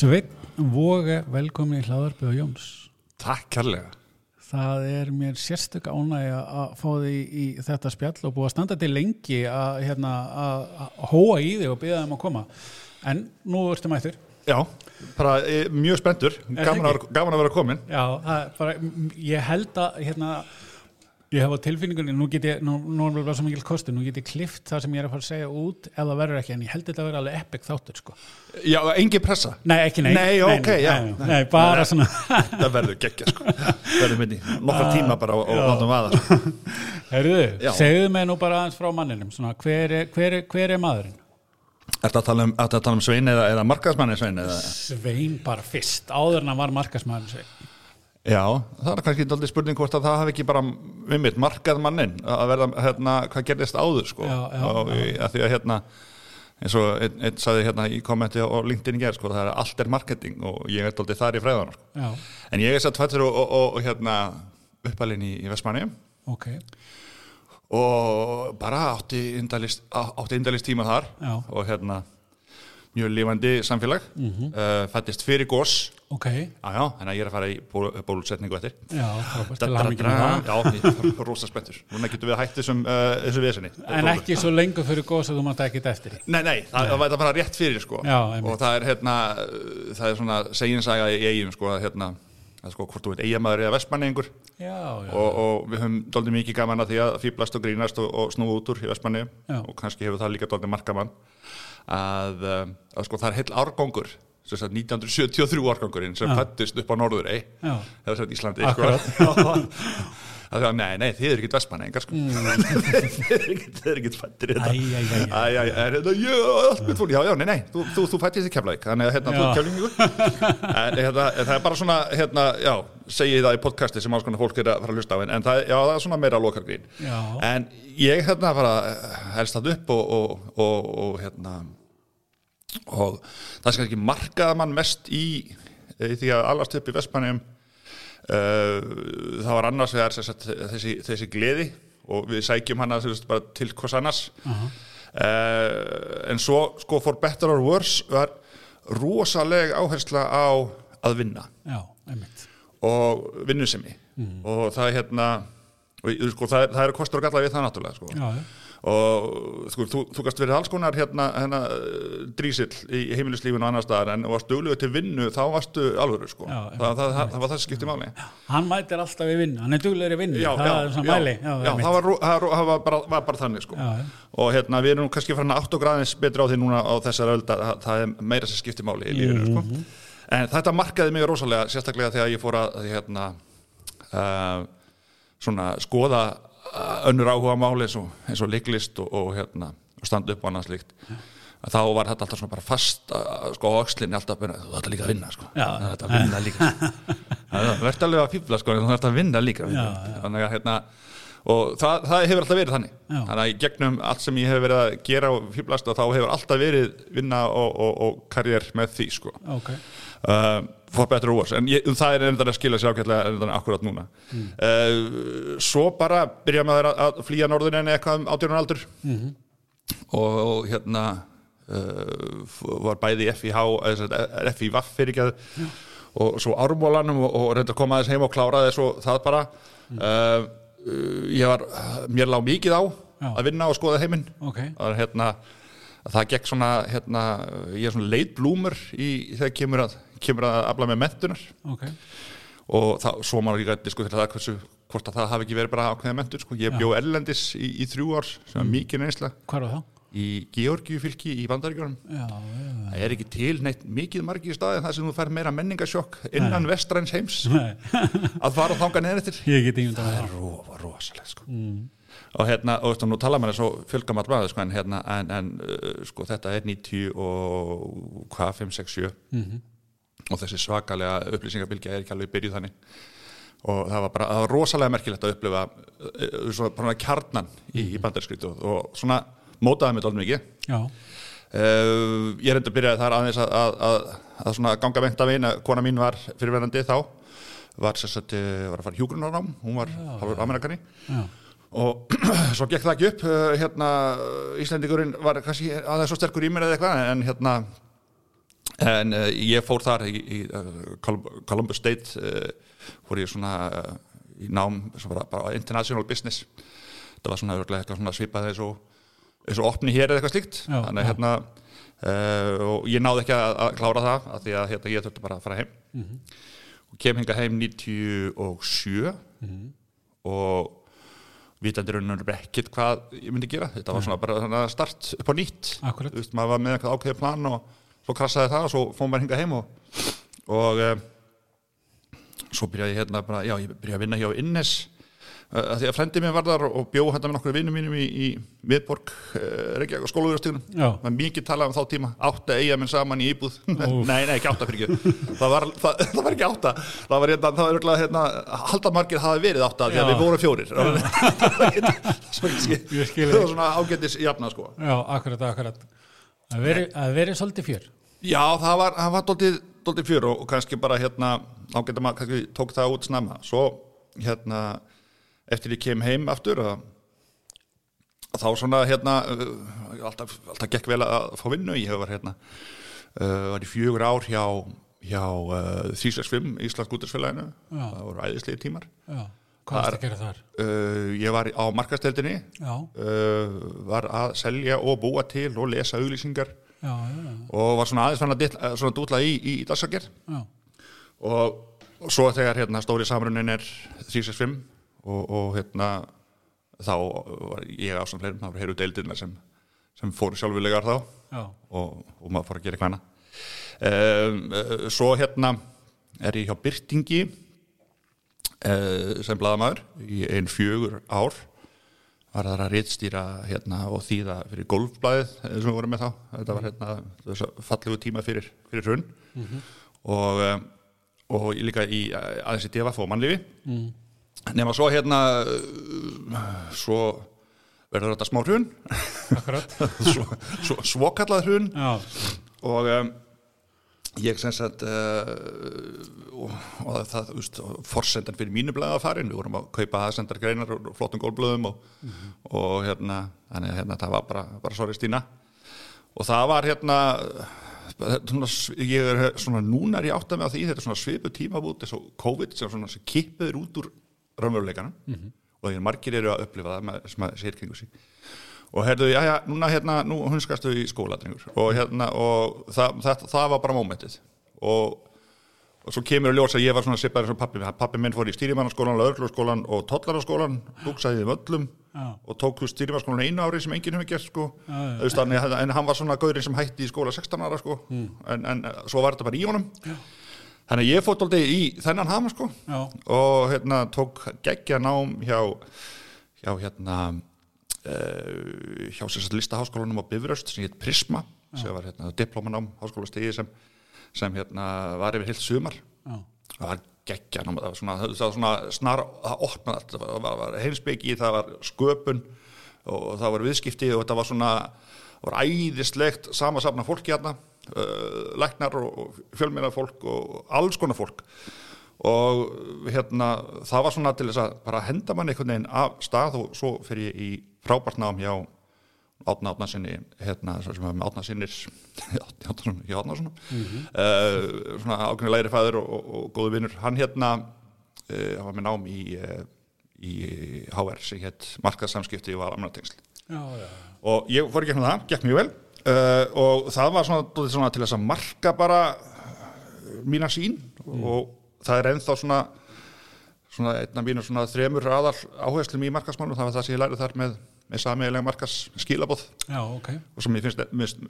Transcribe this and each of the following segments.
Sveinn Voge, velkomin í hlaðarpi og Jóns. Takk kærlega. Það er mér sérstök ánægja að fá því í þetta spjall og búið að standa til lengi að, hérna, að, hóa í þig og byggja þeim að koma. En nú ertu mættur. Já, bara e, mjög spenntur, gaman, að gaman að vera komin. Já, bara, ég held að hérna, ég hef á tilfinningunni, nú get ég, nú, nú er bara svo mikil kostu, nú get ég klift það sem ég er að fara að segja út ef það verður ekki, en ég held þetta að vera alveg epic þáttur, sko. Já, engin pressa. Nei, ekki nei. Nei, ok, já. Nei, nei, bara Nei. svona. Það verður geggja, sko. verður minni nokkra tíma bara og. Sko. Herðu, Já. segðu mig nú bara aðeins frá manninum, svona, hver er, hver er, hver er maðurinn? Ertu að tala um, að tala um Svein eða, eða markaðsmanni Svein? Eða? Svein bara fyrst, áður en hann var markasmaður Svein. Já, það er kannski aldrei spurning hvort að það hafi ekki bara við mitt markað mannin að verða, hérna, hvað gerðist áður, sko. Já, já, og, já. Að því að, hérna, eins og einn, einn sagði hérna í kommenti á LinkedIn í gerð, sko, það er allt er marketing og ég er aldrei þar í fræðan, sko. En ég er satt fættur og, og, og, og hérna uppalinn í, í Vestmanni ok. og bara átti indalist, átti indalist tíma þar Já. og hérna mjög lifandi samfélag. Mm fættist fyrir gós Ok, já, þannig að ég er að fara í ból, bólusetningu eftir. Já, frábært, til það. já, ég er rosa spenntur. Núna getum við hægt þessum, uh, þessu vesinni En ekki svo lengur fyrir góðs að þú mátt ekkert eftir. Nei, nei, það, það væri bara rétt fyrir sko. Já, og það er hérna uh, það er svona seginsaga í eigin sko að hérna að sko hvort þú veit eigamæður eða vestmanningur Já, já, og, og við höfum doldið mikið gaman að því að fýblast og grínast og, og snúa út úr í Vestmanni. Og kannski hefur það líka doldið markamann að, um, að sko það er heil árgangur sem sagt 1973 árgangurinn sem fættist upp á Norðurey já. eða sagt Íslandi Akkurat. sko. að það, nei, nei, þið eru ekkit Vestmanningar sko. ekkit, þið eru ekkit fættir þetta já, já, nei, nei, þú, þú, þú fættist í keflavík, þannig að hérna, þú er keflingu en hérna, það er bara svona, hérna, já, segi ég það í podcasti sem alls konar fólk er að fara að hlusta á, en, en það, já, það er svona meira lokargrín Já. en ég, hérna, fara helst það upp og, og, og, og hérna og það skal ekki markaða mann mest í, í því að allast upp í Vestmannum uh, það var annars vegar sagt, þessi, þessi gleði og við sækjum hana bara til hvers annars. Uh, en svo sko for better or worse var rosaleg áhersla á að vinna. Já, og vinnusemi. Og það er hérna og, sko, það, er- það eru kostur og galla við það náttúrulega sko. Já, já. Og sko, þú, þú gast verið alls konar hérna, hérna drísill í heimilislífinu og annar staðar en varst duglegur til vinnu þá varstu alvöru sko. Já, það, það, það, það var það sem skipti máli Hann mætir alltaf í vinnu, hann er duglegri í vinnu, já, það já, er svona já, mæli. það, var, var- bara, var bara þannig sko. Og hérna við erum kannski farin að átt og græðins betra á því núna á þessar öld að það- er meira sem skipti máli í lífinu Mhm. sko. en þetta markaði mig rosalega sérstaklega þegar ég fór að hérna, uh, svona skoða önnur áhuga máli eins og, eins og leiklist og, og, hérna, og standa upp og annað slíkt að þá var þetta alltaf svona bara fast sko á öxlinni alltaf bara, þú ætti líka að vinna sko. Þú ætti að vinna líka sko. það verður alveg að fýbla sko, þú ætti að vinna líka Já, já. þannig að hérna og það, það hefur alltaf verið þannig Já. þannig að í gegnum allt sem ég hef verið að gera og fýblast þá hefur alltaf verið vinna og, og, og karriér með því sko Ok, uh, for better or worse. En ég, um það er enda að skila sér ákveðlega enda akkurat núna. Uh, svo bara byrja maður að, að flýja norðunin eitthvað um átjörnum aldur. Og, og hérna uh, var bæði FIH eða FIVAF fyrir ekki og svo ármólanum og, og reynda að koma aðeins heim og klára þess og það bara. Uh, ég var mér lág mikið á Já. að vinna og skoða heiminn. Ok, það er hérna að það gekk svona hérna, ég er svona leit blúmur í þegar kemur að kemur að afla með mentunar ok. og það, svo maður líka diskutera það hversu, hvort að það hafi ekki verið bara ákveðið mentur sko. ég bjó erlendis í, í þrjú ár sem var mikið reynsla. Hvar var það? í Georgiu fylki í já, það er ekki til neitt mikið margir staði þar sem þú fær meira menningasjokk innan vestræns heims. Nei, að fara og þanga neður eftir. Ég það er ro, rosalega sko. og hérna, og veist, nú tala maður svo fjölgamall maður sko, en, hérna, en, en uh, sko, þetta er 90 og hvað, 5, 6, 7 og þessi svakalega upplýsingabilgja er ekki alveg byrjuð þannig. Og það var bara, það var rosalega merkilegt að upplifa uh, svona bara kjarnan í, í bandarskritu og svona mótaði mig dálítið mikið. Já, Uh, ég reyndi að byrja þar aðeins að, að, að, að ganga veint af eina kona mín var fyrirverandi þá. Var satt, var að fara hjúgrunarnám hún var hálfur amerikani já, og svo gekk það ekki upp. Uh, hérna, Íslendingurinn var kannski aðeins svo sterkur í mér eða eitthvað en hérna en uh, ég fór þar í, í Colum- Columbus State uh, fór ég svona í nám bara, bara international business. Það var svona, svona svipað eins og eins og opni hér eða eitthvað slíkt. Já, þannig já. hérna og ég náði ekki að, að klára það af því að hérna, ég þurfti bara að fara heim. Mhm. og kem hinga heim 97 Mhm. og vitandi rauninu ekkert hvað ég myndi gera. Þetta var svona bara start upp á nýtt. Veist, maður var með eitthvað ákveðið plan og svo krassaði það og svo fór maður hinga heim og, og uh, svo byrjaði ég hérna bara, já, ég byrjaði að vinna hjá Innes uh, því að frendi mér var þar og bjó hérna með nokkur vinnum mínum í, í miðborg uh, Reykjavík og skólaugurastíðunum Já. maður mikið talað um þá tíma, átta eiga minn saman í íbúð. Nei, nei, ekki átta fyrir ekki það var, það, það var ekki átta. Það var hérna, það var örugglega, hérna haldamargir hafi verið átta því að Já. við vorum fjórir. Það var svona ágætis jafna sko. Já, akkurat, akkurat. Það veri, að veri. Já, það var, það var dóltið, dóltið fjör og, kannski bara hérna, ágæta maður kannski tók það út snemma. Svo hérna, eftir ég kem heim aftur að, að þá svona hérna, uh, alltaf, alltaf gekk vel að fá vinnu. Ég hef var hérna, uh, var í fjögur ár hjá, hjá uh, 365 Íslands Gútersfélaginu. Já. Það voru æðislegi tímar. Já. Hvað varst að gera þar? Uh, ég var á markasteldinni, uh, var að selja og búa til og lesa auglýsingar já, já, og var svona aðeins fann að ditla- svona dútla í, í, í dagsager já. og, og svo þegar hérna, stóri samrunin er 365 og, og hérna þá var ég ásamt fleirum, það var heyru deildina sem, sem fóru sjálfulegar þá. Og, og maður fór að gera annað. Um, uh, svo hérna er ég hjá Byrtingi uh, sem blaðamaður í einn fjögur ár var þar að rítstýra hérna, og þýða fyrir golfblæðið eins og við vorum með þá. Þetta var hérna, fallegu tíma fyrir, fyrir hrunn og, um, og ég líka í uh, aðeins í DFF og mannlífi. Mm. nema svo hérna svo verður þetta smá hrun. Akkurat. svo, svo, svo kallað hrun. Já, og um, ég sem sagt uh, og, og það, veist, forsendan fyrir mínu blæða farin, við vorum að kaupa aðsendar greinar og flottum gólblöðum og, og hérna, þannig að hérna, það var bara, bara sorry Stína. Og það var hérna ég er svona núna er ég átt að með því þetta er svona svipu tímabút eins og COVID sem svona sem kippiður út úr raunveruleikanum. Og þegar margir eru að upplifa það sem að sér kringu sig og herðu, já, já, núna hérna, nú hunskastu í skóla drengur. og hérna, og það, það, það var bara mómentið og, og svo kemur að ljósa að ég var svona sipar eins og pappi, pappi minn fór í stýrimannaskólan, laurglurskólan og tollararskólan, búksaði um öllum Já. og tók stýrimannaskólan einu ári sem enginn hefur gert sko. Þú veist, þannig en hann var svona gaurinn sem hætti í skóla 16 ára sko, en, en svo var þetta bara í honum já. þannig að ég fótt aldrei í þennan hama sko já, og hérna tók geggja nám hjá hjá hérna uh, hjá sér satt listaháskólanum á Bifröst sem hétt Prisma sem var hérna diplomanám háskólastigi sem, sem hérna var yfir heilt sumar. Já, það var geggja það var svona, það var svona snar það opnaði allt, það var, var, heimsbyggi það var sköpun og það var viðskipti og þetta var svona það var æðislegt samasafna fólki hérna uh, læknar og fjölmeira fólk og alls konar fólk. Og hérna það var svona til þess að bara henda mann einhvern veginn af stað og svo fyrir ég í frábært nám hjá Átna Átnarsinni hérna, sem var með Átnarsinnir hjá Átnarsson uh, svona ákveðin læri fæður og, og, og góðu vinnur hann hérna uh, hann var með nám í, uh, í HR sem hétt markaðsamskipti og já, og ég fór í gegnum það, gekk mjög vel. Og það var svona, svona til þess að marka bara mína sín og það er ennþá svona svona einn af mínu svona þremur aðal áherslum í markasmálum, það var það sem ég lærið þar með, með samiðilega markas skilabóð já, ok. og sem ég finnst, finnst,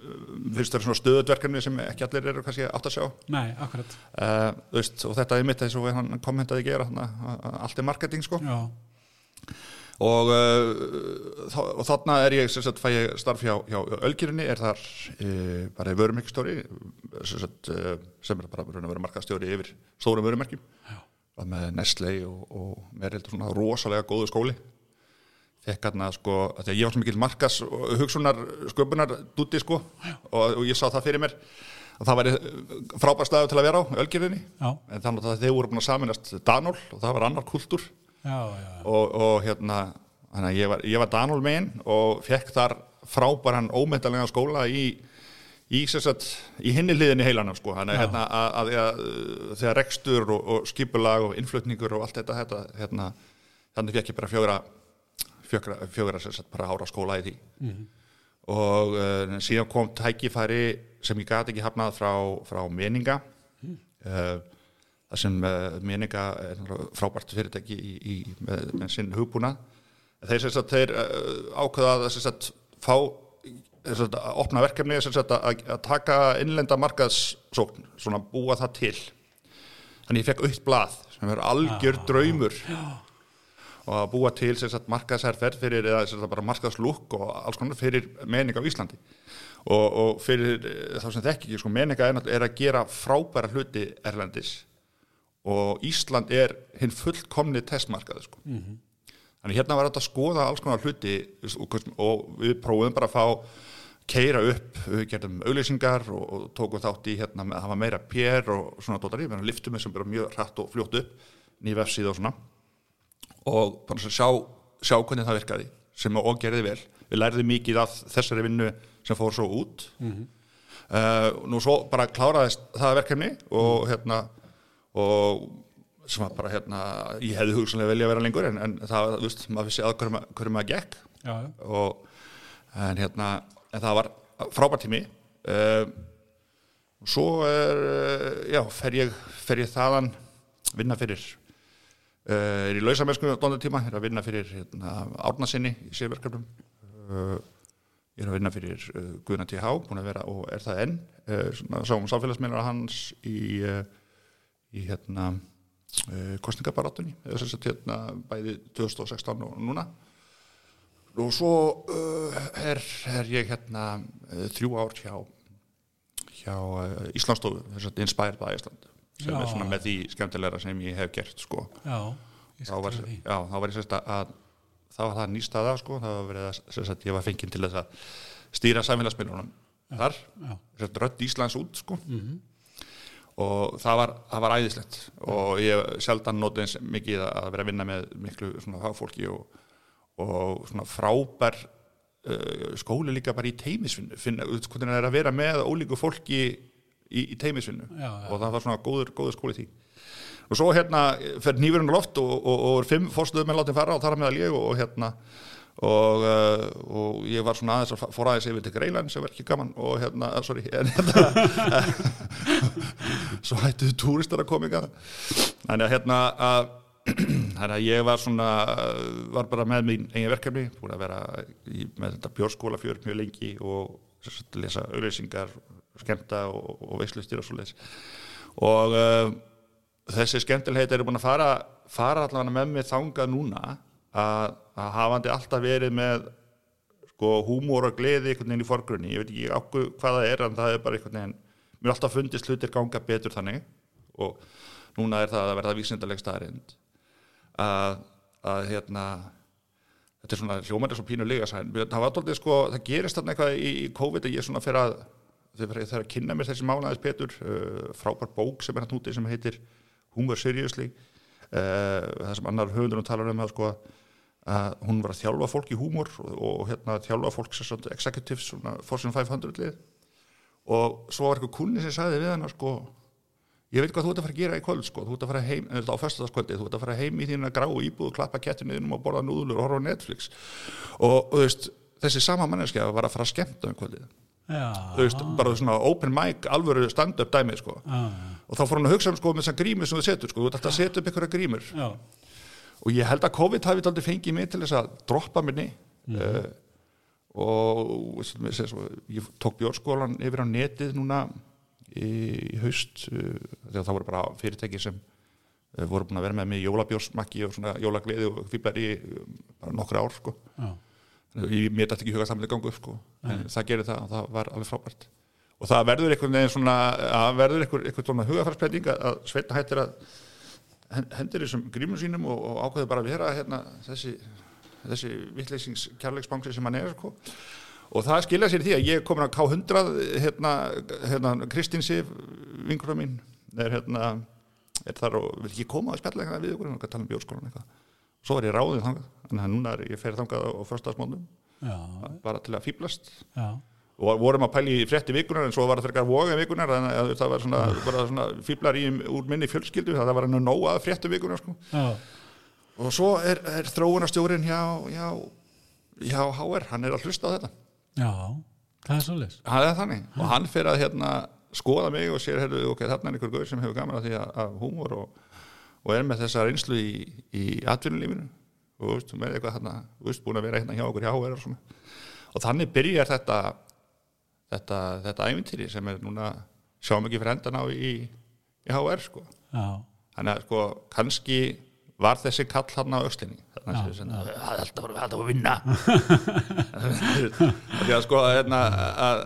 finnst það svona stöðutverkefni sem ekki allir eru kannski átt að sjá. Nei, akkurat. uh, veist, og þetta er mitt eins og hann kommentaði gera allt er marketing sko. Já, og, uh, og þarna er ég sem sagt, fæ ég starf hjá, hjá Ölgirinni er þar uh, bara vörummerkstjóri sem, sagt, uh, sem er bara vera markastjóri yfir stórum vörumerkjum. Með Nestle og, og með heldur svona rosalega góðu skóli fekk hérna sko því að ég var svo mikil markas hugsunar sköpunar dúti sko og, og ég sá það fyrir mér að það væri frábær staðu til að vera á Ölgirinni já, en þannig að þeir voru búin að saminast Danól og það var annar kultúr. Og, og hérna þannig að ég var, var Danól megin og fekk þar frábæran ómetalega skóla í, í, í hinni hliðinni heilanum sko, þannig hérna, að, að, að, þegar rekstur og, og skipulag og innflutningur og allt þetta, þetta hérna, þannig fekk ég bara fjögra sagt, bara ára skóla í því. Og uh, síðan kom tækifæri sem ég gati ekki hafnað frá, frá meninga. Uh, það sem uh, meninga er frábært fyrirtæki í, í, með, með sinn hugbúna þeir sagt, þeir ákveða að fá sagt, að opna verkefni sagt, að, að taka innlenda markaðsókn svona búa það til. Þannig ég fekk aukt blað sem er algjör draumur og að búa til markaðsherferð fyrir eða sem sagt, bara markaðslúk og alls konar fyrir meninga á Íslandi. Og, og fyrir eh, þá sem þekki ekki sko, meninga er, er að gera frábæra hluti erlendis. Og Ísland er hinn fullkomni testmarkaði sko. þannig hérna var þetta að skoða alls konar hluti og, og við prófum bara að fá keira upp, við gerðum auglýsingar og, og tókum þátt í hérna að hafa meira pér og svona dótari, við liftum þessum mjög hratt og fljótt upp ný vefsíð og svona og bara svo sjá, sjá hvernig það virkaði sem og gerði vel. Við lærðum mikið af þessari vinnu sem fór svo út. Uh, nú svo bara kláraðist það verkefni og hérna og sem var bara hérna ég hefði hugsanlega velja að vera lengur en, en það, þú veist, maður vissi að hverju ma- hverju maður gekk. Já, og en hérna en það var frábært tími. Uh, svo er uh, já, fer ég, fer ég þaðan vinna fyrir er í lausamennsku dónda tíma er að vinna fyrir hérna, árnasinni í sérverkefnum uh, ég er að vinna fyrir uh, Guðna T.H. vera og er það enn. Sáum samfélagsmiðlar hans í í hérna kostningabarátunni hérna bæði 2016 og núna. Og svo er, er ég hérna þrjú ár hjá hjá Íslandsstofu Inspired by Iceland sem Já. er svona með því skemmtilegra sem ég hef gert sko. já ég þá var, já, þá var ég sérst að þá var það nýstaða sko. það var verið að sérst að ég var fenginn til þess að stýra samfélagsmiðlunum þar, sérst rödd Íslands út sko. og það var, það var æðislegt og ég sjaldan notið eins mikið að vera að vinna með miklu svona fagfólki og, og svona frábær uh, skóli líka bara í teimisvinnu finna út hvernig það er að vera með ólíku fólki í, í teimisvinnu og það var svona góður, góður skóli í því. Og svo hérna fer nýfurinn loft og, og, og er fimm fórstuðum með látin fara og þar með að ég og, og hérna og, uh, og ég var svona aðeins að fór aðeins yfir til Greiland sem var ekki gaman og hérna, uh, sorry en hérna svo hættuðu túristar að koma þannig að hérna að þannig að ég var svona var bara með mín eigin verkefni búin að vera í, með þetta bjórskóla fjör mjög lengi og lesa auðlýsingar, skemmta og, og veislustir og svo leis og uh, þessi skemmtilegheit eru búin að fara, fara allavega með mig þangað núna að, að hafandi alltaf verið með sko húmór og gleði einhvern veginn í forgrunni, ég veit ekki ákveð hvað það er en það er bara einhvern veginn mér er alltaf fundist hlutir ganga betur þannig. Og núna er það að verða vísindaleg staðarind að, að hérna þetta er svona hljómandi svo pínu liga sæn það sko, það gerist þarna eitthvað í, í COVID að ég svona fyrir að þegar ég þarf að kynna mér þessi mánaðis betur uh, frábær bók sem er hann úti sem heitir Humor Seriously uh, það sem annar höfundur talar um það sko að hún var að þjálfa fólk í húmor og, og hérna þjálfa fólk sem executives svona Fortune 500 lið. Og svo var eitthvað kunni sem sagði við hana sko ég veit hvað þú ert að fara að gera í kvöld sko þú ert að fara heim, en þetta á föstudagskvöldi þú ert að fara heim í þína grá íbúð, klappa kettinu innum og borða núðlur og horfa á Netflix. Og, og veist, þessi sama manneskja var að fara að skemmta um kvöldið þú veist, bara svona open mic alvöru stand-up dæmi sko. Já, og þá fór hann að hugsa um sko með þessar grímur sem þú setur sko, þú ert alltaf að setja upp einhverja grímur. Já, og ég held að COVID hafi aldrei fengið mig til þess að droppa minni uh, og veistu, mér segir svo, ég tók bjórskólan yfir á netið núna í, í haust uh, þegar það voru bara fyrirtæki sem uh, voru búin að vera með mig í jólabjórsmakki og svona jólagliði og fýblar í uh, bara nokkru ár sko. já, ég, mér dætti ekki huga samlega gangu sko. en það gerir það og það var alveg frábært og það verður einhvern veginn svona að verður einhver, einhver svona hugafarsbreyting að- sveitna hættir að hen- hendir þessum grímum sínum og, og ákveður bara að vera hérna, þessi, þessi vittleysings kærleiksbangsi sem hann er sko. og það skilja sér í því að ég komin að K100 hérna, hérna Kristín Sif, vingur mín er hérna er þar og vil ekki koma að spjalla eitthvað við ykkur og tala um bjórskólan eitthvað svo var ég ráðið þangað, en núna er ég fer þangað á, já, bara til að fýblast og vorum að pæli í frétti vikunar en svo var það frekar voga vikunar þannig að það var svona, svona fýblar í úr minni fjölskyldu það var hann nóg að frétti vikunar sko. og svo er, er þróunarstjórin hjá, hjá, hjá HR, hann er að hlusta á þetta. Já, það er svolítið þannig. Og hann fyrir að hérna skoða mig og sér, heyrðu, ok, þarna er einhver gaur sem hefur gaman að því að, að húmor og, og er með þessa reynslu í, í atvinnulífinu og veist, með eitthvað þú veist, búin að vera hérna hjá okkur hjá HR og svona. Og þannig byrjar þetta þetta, þetta ævintýri sem er núna sjáum ekki fyrir endan á í, í HR sko. Já, þannig að sko kannski var þessi kall hann á öxlinni. Þannig að það er alltaf bara alltaf að vinna. Því að sko hérna, að,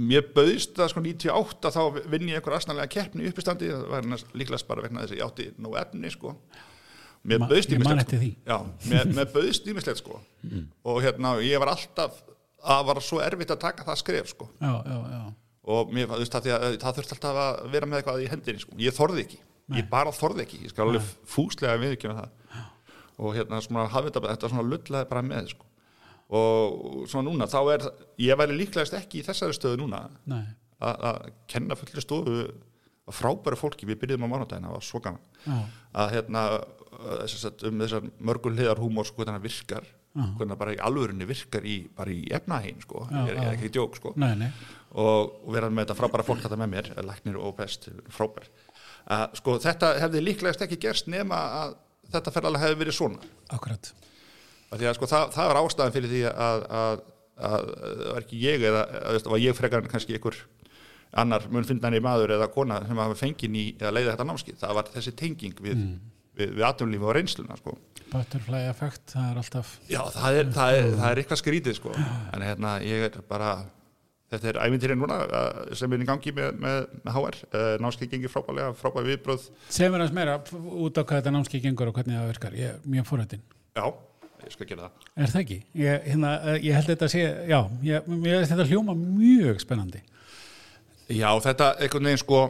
mér bauðist það sko 98 þá vinn ég einhver asnalega keppni upp í standi það var hérna líklegast bara vegna þess að ég átti nú efni sko. sko. Já, mér, mér bauðst ímislegt sko. Og hérna ég var alltaf að var svo erfitt að taka það skref sko. Já, já, já. Og mér, það, að, það þurfti alltaf að vera með eitthvað í hendinni sko. ég þorði ekki, ég bara þorði ekki. Ég skal alveg fúslega viðkjöna það. Og hérna svona hafði þetta, þetta svona lullaði bara með sko. og svona núna þá er, ég væri líklegast ekki í þessari stöðu núna nei, að kenna fullir stofu frábæra fólki, við byrjuðum á mánudaginn það var svo gaman. Já, að hérna uh, sagt, um þessar mörgul hliðar húmor sko, hvernig það virkar hvernig það bara í alvörunni virkar í, bara í efnahinn sko, ég er já. ekki djók sko. Nei, nei. Og, og vera með þetta frábæra fólk þetta með mér, læknir og best frábær. Uh, sko þetta hefði líklegast ekki gerst nema að þetta ferðalega hefði verið svona. Akkurat, að sko það, það var ástæðan fyrir því að, að, að, að það var ekki ég eða að það var ég frekar kannski einhver annar mun finnan í maður eða kona sem hafa fengið í að leiða þetta námskið það var þessi tenging við, við, við atumlífi og reynsluna sko. Butterfly effect það er alltaf, Já, það er, það er, það er eitthvað skrítið sko. En hérna ég er bara þetta er ævintýrin núna sem er í gangi með, með, með HR uh, námskeið gengir frábælega, frábæð viðbröð sem er aðeins meira út á hvað þetta námski gengur og hvernig það virkar, ég er mjög fórhættin Já, ég skal gera það. Er það ekki? Ég, hérna, eh, ég held þetta að sé, já, ég, ég held þetta hljóma mjög spennandi Já, þetta einhvern veginn sko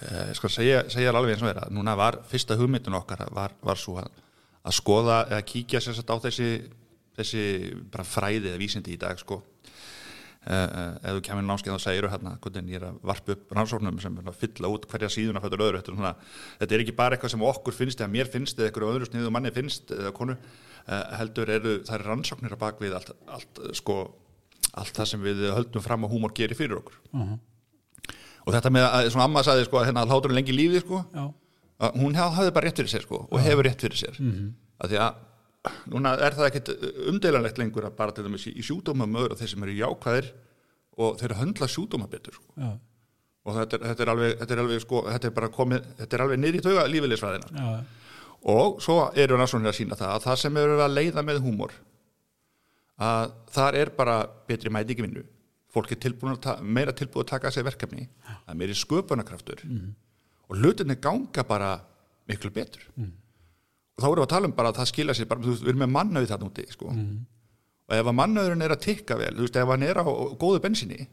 ég skal segja, segja alveg eins og vera núna var fyrsta hugmyndun okkar var, var svo að, að skoða eða kíkja sagt á þessi, þessi bara fræði eða vísindi í dag sko. Uh, ef þú kemur námskeið og segir hérna, hvernig ég er að varpa upp rannsóknum sem er að fylla út hverja síðuna fættur öðru þetta er, svona, þetta er ekki bara eitthvað sem okkur finnst eða mér finnst eða eitthvað öðru sniðu manni finnst eða konu, uh, heldur eru það er rannsóknir að bakvið allt, allt, sko, allt það sem við höldum fram að húmor gerir fyrir okkur. Uh og þetta með að, svona amma sagði sko, hérna, að hláturinn lengi í lífi sko, já, að hún haf- hafði bara rétt fyrir sér sko, og hefur rétt fyrir sér. Mhm. að því að núna er það ekkit umdeilanlegt lengur að bara til dæmis í, sjúdómum öðru þeir sem eru jákvæðir og þeir höndla sjúdóma betur sko. já, og þetta er, þetta er alveg, þetta er alveg sko, þetta er bara komið, þetta er alveg niður í tauga lífilegsfræðina já, og svo eru rannsóknir að sína það að það sem eru að leiða með húmor að þar er bara betri mætingi vinnu. Fólk er tilbúin meira tilbúin að taka að sér verkefni. Það er meiri sköpunarkraftur. Og hlutinni ganga bara miklu betur. Og þá erum við að tala um bara að það skila sér bara, þú veist, við erum með mannauð þarna úti sko. og ef að mannauðurinn er að tikka vel veist, ef hann er á góðu bensinni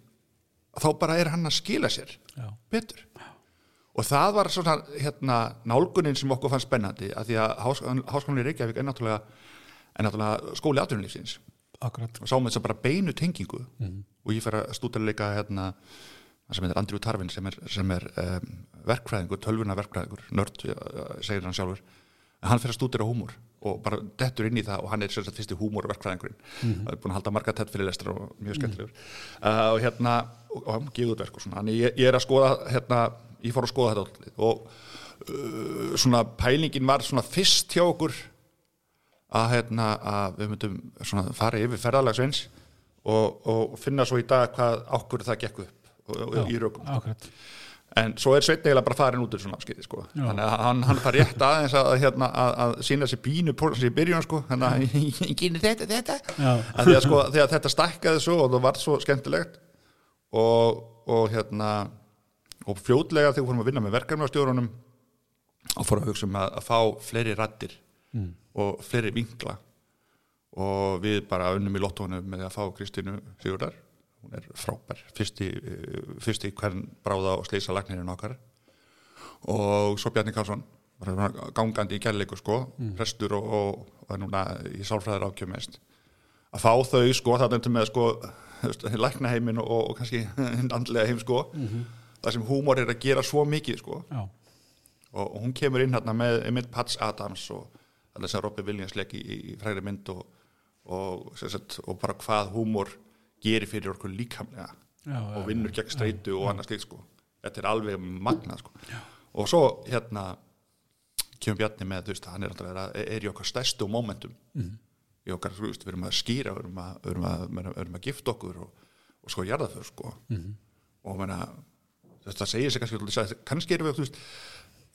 þá bara er hann að skila sér já, betur. Og það var svona hérna, nálgunin sem okkur fann spennandi að því að háskólinni Reykjavík er náttúrulega, er náttúrulega skóli atvinnulífsins akkurat. Og sáum þess að bara beinu tengingu og ég fer að stúta leika hérna sem heitir Andrew Tarvin sem er, sem er um, verkfræðingur, tölvuna verkfræðingur nörd, segir hann sjálfur. En hann fer að stúdira húmor og bara dettur inn í það og hann er sem sagt fyrsti húmor verkfræðingurinn það er búin að halda marga tett fyrir lestur og mjög skemmtilegur. Uh, og hérna og, og hann gefur út verk og svona. Þannig ég, ég er að skoða hérna, ég fór að skoða þetta og uh, svona pælingin var svona fyrst hjá okkur að, hérna, að við myndum fara yfir ferðalagsveins og, og finna svo í dag hvað okkur það gekk upp og, og, í rökum akkurat, en svo er Sveinn eiginlega bara farin út úr svona áskiði sko. Já. þannig að hann, hann far rétt aðeins að, hérna, að, að sína sér pólisansi í byrjun sko. þannig að kynni þetta, þetta Já. að sko, þegar þetta stækkaði svo og það var svo skemmtilegt og, og hérna og fljótlega þegar við fórum að vinna með verkefnastjórunum og fórum að hugsa um að, að fá fleiri rattir Mm. Og fleiri vinkla. Og við bara unnum í lottónu með að fá Kristínu Sigurdar hún er frábær, fyrsti, eh, fyrsti hvern bráða og slýsa lagnirinn okkar. Og svo Bjarni Karlsson. Gangandi í kærleiku sko. Prestur og, og, og núna í sálfræðar ákjöf mest. Að fá þau sko það er með sko lækna heimin og, og kannski andlega heim sko. Það sem húmor er að gera svo mikið sko. Og, hún kemur inn hérna með, með Pats Adams og það sem Robby Williams leik í, í fræri mynd og, og, sagt, og bara hvað húmor gerir fyrir okkur líkamlega já, og vinnur gegn streitu og annars slíkt sko. Þetta er alveg magnað sko. Og svo hérna kemur Bjarni með, þú veist, hann er að er í okkar stærstu momentum í okkar, þú veist, við erum að skýra við erum að, við erum að, við erum að, að gifta okkur og, og sko jarðaför sko. Og menna þetta segir sig kannski, kannski erum við, þú veist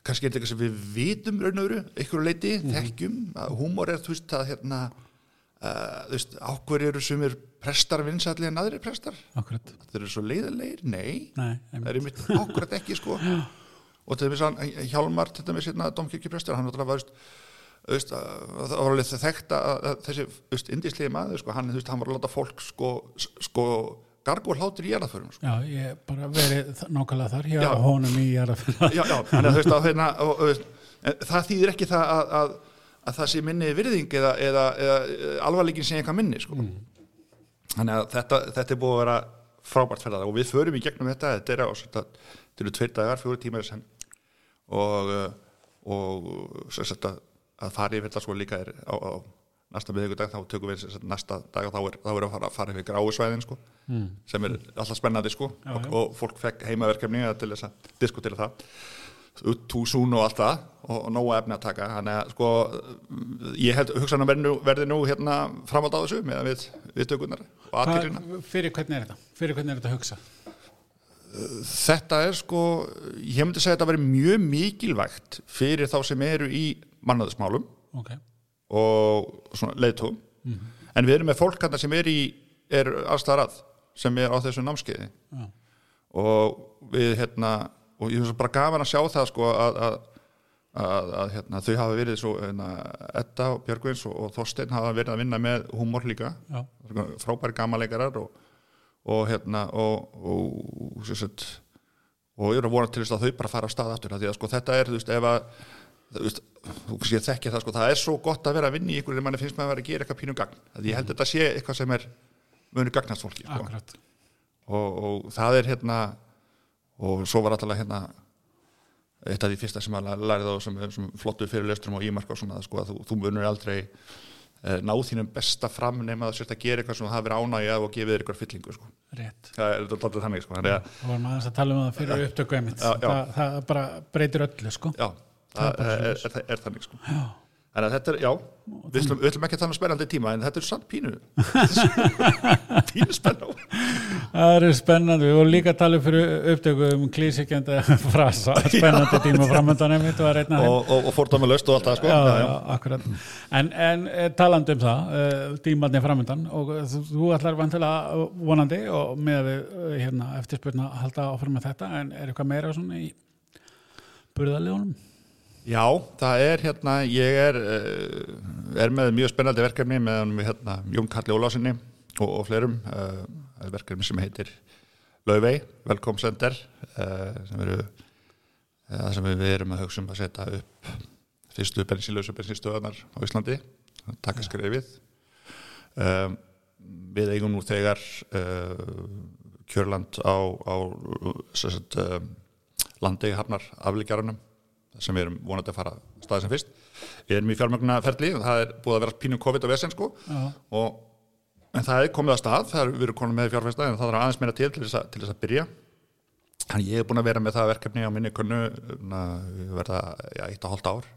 kannski er þetta eitthvað sem við vitum raun og veru, einhverju leiti, þekkjum að húmor er, þú veist, að hérna uh, þú veist, ákver eru sumir prestar vinsalli en aðri prestar? Akkurat. Þeir eru svo leiðilegir, nei. Nei, það einmitt. er einmitt. ákvæmt ekki sko. Og til dæmis hann, Hjálmar til dæmis hérna domkirkjuprestur, hann var veist, að- það var alveg þekkt að að þessi, veist, indislegi maður sko, hann, veist, hann var að láta fólk sko, sko gargur hlátur í jarðaförum sko. Já, ég bara verið nákvæmlega þar hjá Já. honum í Jarðafjörða. já, já, þannig að þú veist, að, hérna, og, og, það þýðir ekki það að, að, að það sé minni virðing eða, eða, eða alvarleikin sé eitthvað minni sko. þannig að þetta, þetta er búið að vera frábært ferðar og við förum í gegnum þetta þetta er, á, þetta eru tveir dagar, í senn og, og að, að fara yfir þetta sko líka er á, á næsta miðvíkudag þá tökum við sem sagt, næsta dag og þá er, þá er að fara, fara yfir gráusvæðin sko, mm. sem er alltaf spennandi sko Já, og, já. og fólk fekk heimaverkefni til þess að diskutera það túsún og allt það og, og nóga efni að taka þannig að sko ég held verði nú, verði nú hérna framald á þessu með við, við tökunar og aðtýrina Hvað- Fyrir hvernig er þetta? Fyrir hvernig er þetta að hugsa? þetta er sko, ég myndi segja að þetta veri mjög mikilvægt fyrir þá sem eru í mannöðismálum Ok, og svona leiðtúm en við erum með fólk hérna sem er í er allstæðar að sem er á þessu námskeiði. Já, og við hérna og ég finnst bara gaman að sjá það sko að, að, að, að hérna, þau hafa verið svo hérna, Edda og Björgvins og, og Þorstein hafa verið að vinna með húmor líka. Já, frábæri gamaleikarar og, og hérna og, og, sem sagt, og ég er að vona til þess að þau bara fara á stað aftur af því að sko þetta er, þú veist, ef að þú veist, þú kannski þekki það sko. Það er svo gott að vera að vinna í ykkur en manni finnst maður að vera að gera eitthvað pínu gagn, að ég held að þetta sé eitthvað sem er muni gagnast fólki sko. og, og það er hérna og svo var alltaf hérna eitt af því fyrsta sem að lærið á sem, sem flottu fyrirlestrum og ímarka og svona sko, að þú, þú munur aldrei eh, ná þínum besta fram nema að sérst að gera eitthvað sem það hafi ánægja og gefið þér eitthvað fyllingu sko. Rétt. Það er þetta þannig sko. þannig að Það var maður að tala um það fyrir upptöku það, það bara breytir öllu sko. Já, Það er er, er, er, þannig sko. Já, að þetta er, já, við ætlum, við ætlum ekki að þannig spennandi tíma en þetta er samt pínu pínu spennu það er spennandi Við vorum líka að tala um fyrir upptöku um klísikjandi frasa spennandi tíma framöndan og, og, og fordóma löst og allt það sko. já, já, já, já. en, en eh, talandi um það uh, tímarnir framöndan og eh, þú, ætlar vantilega vonandi og með hérna, eftirspurna að halda áfram með þetta en er eitthvað meira svona í burðarlegunum? Já, það er hérna, ég er, uh, er með mjög spennandi verkefni með hérna, Jón Kalli Ólásinni og, og fleirum, uh, er verkefni sem heitir Laufey, Welcome Center, uh, sem eru, það sem við erum að hugsa um að setja upp fyrstu bensinlausu bensinstöðanar á Íslandi, taka skrefið. Um, við eigum nú þegar uh, kjörland á, á sem sagt, landegi hafnar afleggjarunum sem við erum vonandi að fara staðið sem fyrst. Við erum í fjármögna ferli, það er búið að vera pínum COVID og vesen sko Já, og en það er komið að stað, það er, við erum konum með fjárfesta en það er aðeins meira til til þess að, til þess að byrja. Þannig ég er búin að vera með það verkefni á minni kunnu verða já, eitt og hálft ár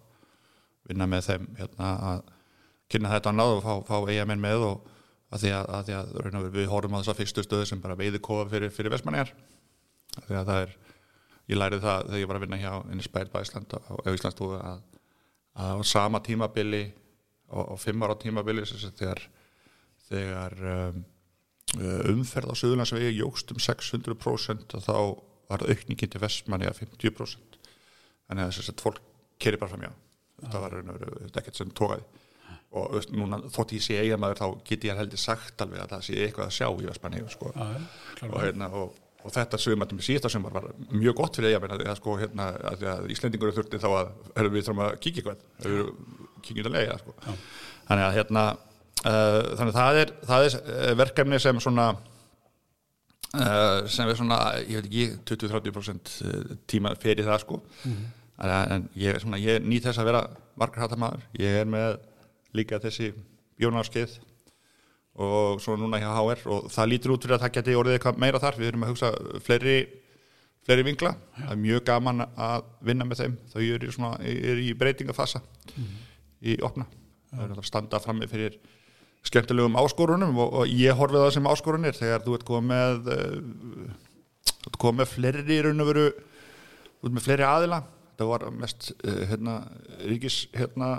vinna með þeim hérna, að kynna þetta annað og fá, fá eigamenn með og að því að, að, því við horfum á þessa fyrstu stöðu sem bara veiði kofa fyrir, fyrir vestmanniðar því að það er ég lærið það þegar ég var að vinna hjá Inspire by Ísland á, á Íslandstofu að, að á sama tímabili og, og fimm ára tímabili þegar, þegar um, umferð á Suðurlandsvegi jógst um 600% og þá var aukningin til vestmanni að 50% þannig að þess að fólk keri bara fram hjá þetta var er ekkert sem tókaði og núna, þótt ég sé eigamæður þá get ég heldur sagt alveg að það sé eitthvað að sjá í vestmanni sko. Og, hérna, og, og þetta sumar síðasta sumar var mjög gott fyrir eigamenn að, sko, hérna, að, að Íslendingur þurfti þá að við þurfum að kíkja eitthvað við kíkjum til eiga sko. þannig að hérna uh, þannig að það er, það er eh, verkefni sem svona uh, sem er svona, ég veit ekki 20-30% tíma fyrir það sko. En, en ég, svona, ég nýt þess að vera margarhattamæður ég er með líka þessi bjónarskeið og svo núna hjá HR og það lítur út fyrir að það geti orðið eitthvað meira þar. Við erum að hugsa fleiri fleiri vingla, það er mjög gaman að vinna með þeim, þau eru, svona, eru í breytingafasa í opna, það er að standa frammi fyrir skemmtilegum áskorunum og, og ég horfið það sem áskorunir þegar þú ert komið með uh, þú ert komið með fleiri í raun og veru þú ert með fleiri aðila. Það var mest uh, hérna, ríkis hérna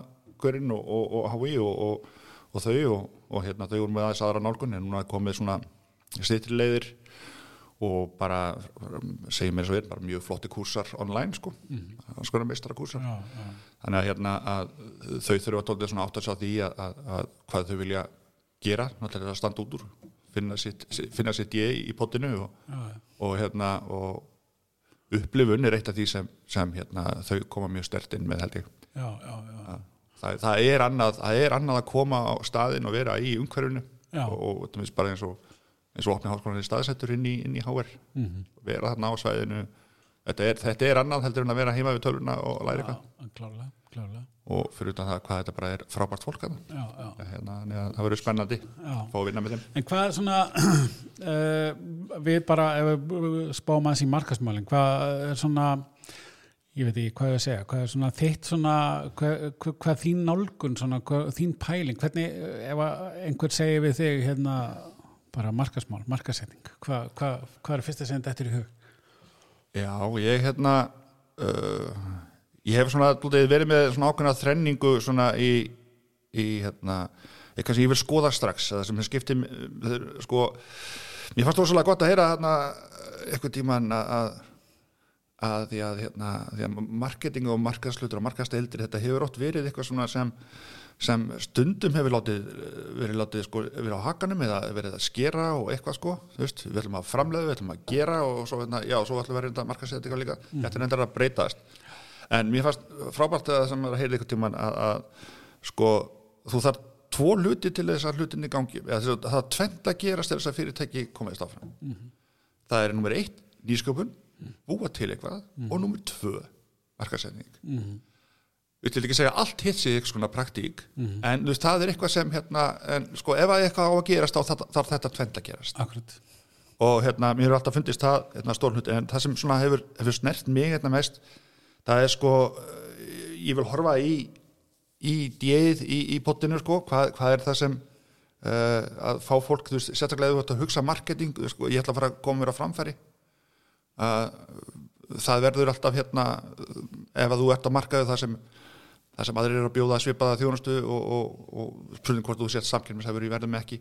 görinn og, og, og HI og, og þau og hérna þau voru með aðeins aðra nálgun en núna komið svona stýttri leiðir og bara segjum mér svo er, bara mjög flotti kursar online sko, mm skona meistara kursar já, já. þannig að hérna að þau þurfa tóldið svona átt að sjá því að, að, að hvað þau vilja gera, náttúrulega að standa út úr finna sitt, finna sitt ég í potinu og, Já, og hérna og upplifun er eitt af því sem, sem hérna, þau koma mjög stert inn með held ég. Já, já, já. Það, það, er annað, það er annað að koma á staðin og vera í umhverfinu Já. og, og þetta er bara eins og eins og opni háskólan er staðsettur inn í, inn í HR Mhm. vera þarna á svæðinu. Þetta er, þetta er annað heldur en að vera heima við tölvuna og læra eitthvað. Klárlega. og fyrir utan það hvað þetta bara er frábært fólk að Já, já, hérna, að það verður spennandi að fá að vinna með þeim. En hvað er svona, uh, við bara, spáum aðeins í markasmálinn, hvað er svona, ég veit ekki hvað ég að segja, hvað er svona þitt svona, hvað, hvað, hvað þín nálgun, svona, hvað, þín pæling, hvernig, eh, ef einhver segir við þig, hérna, bara markasmál, markasetning, hvað, er fyrst að segja þetta í hug? Já, ég hérna uh, ég hef svona verið með svona ákveðna þrenningu svona í, í hérna ég kannski ég vil skoða strax það sem skipti uh, sko, mér fannst það svolítið gott að heyra hérna eitthvað tíman að að því að, hérna, því að marketing og markaslutur og markasteldir þetta hefur ótt verið eitthvað svona sem sem stundum hefur látið verið látið sko, verið á hakanum eða verið að skera og eitthvað sko, veist, við ætlum að framlega við ætlum að gera og svo, hérna, já, svo ætlum við að reynda markasettinga líka, þetta er reyndar að breytast. En mér fannst frábært að það sem er að heyra ykkur tíman að, að sko, þú þarf tvo hluti til þess að hlutin í gangi eða, það er tvent að gerast til þess að fyrirtæki komast áfram. Það er nummer eitt, nýsköpun búa til eitthvað. Og nummer tvö markasetning við til ekki segja allt hitt sig eitthvað svona praktík en þú veist, það er eitthvað sem hérna, en sko, ef að eitthvað á að gerast þá þarf þetta tvent að gerast. Akkurat. og hérna, mér hefur alltaf fundist það hérna, stórnhuti, en það sem svona hefur, hefur snert mig hérna mest, það er sko ég vil horfa í í djeið í, í pottinu sko, hvað, hvað er það sem uh, að fá fólk, þú veist, sérstaklega þú ert að hugsa marketing, sko, ég ætla að fara að koma mér á framfæri það verður alltaf hérna ef að þú ert að markaðu það sem það sem aðrir eru að bjóða að svipaða þjónustu og, og, og spurning hvort þú sett samkynmishæfur í verðum ekki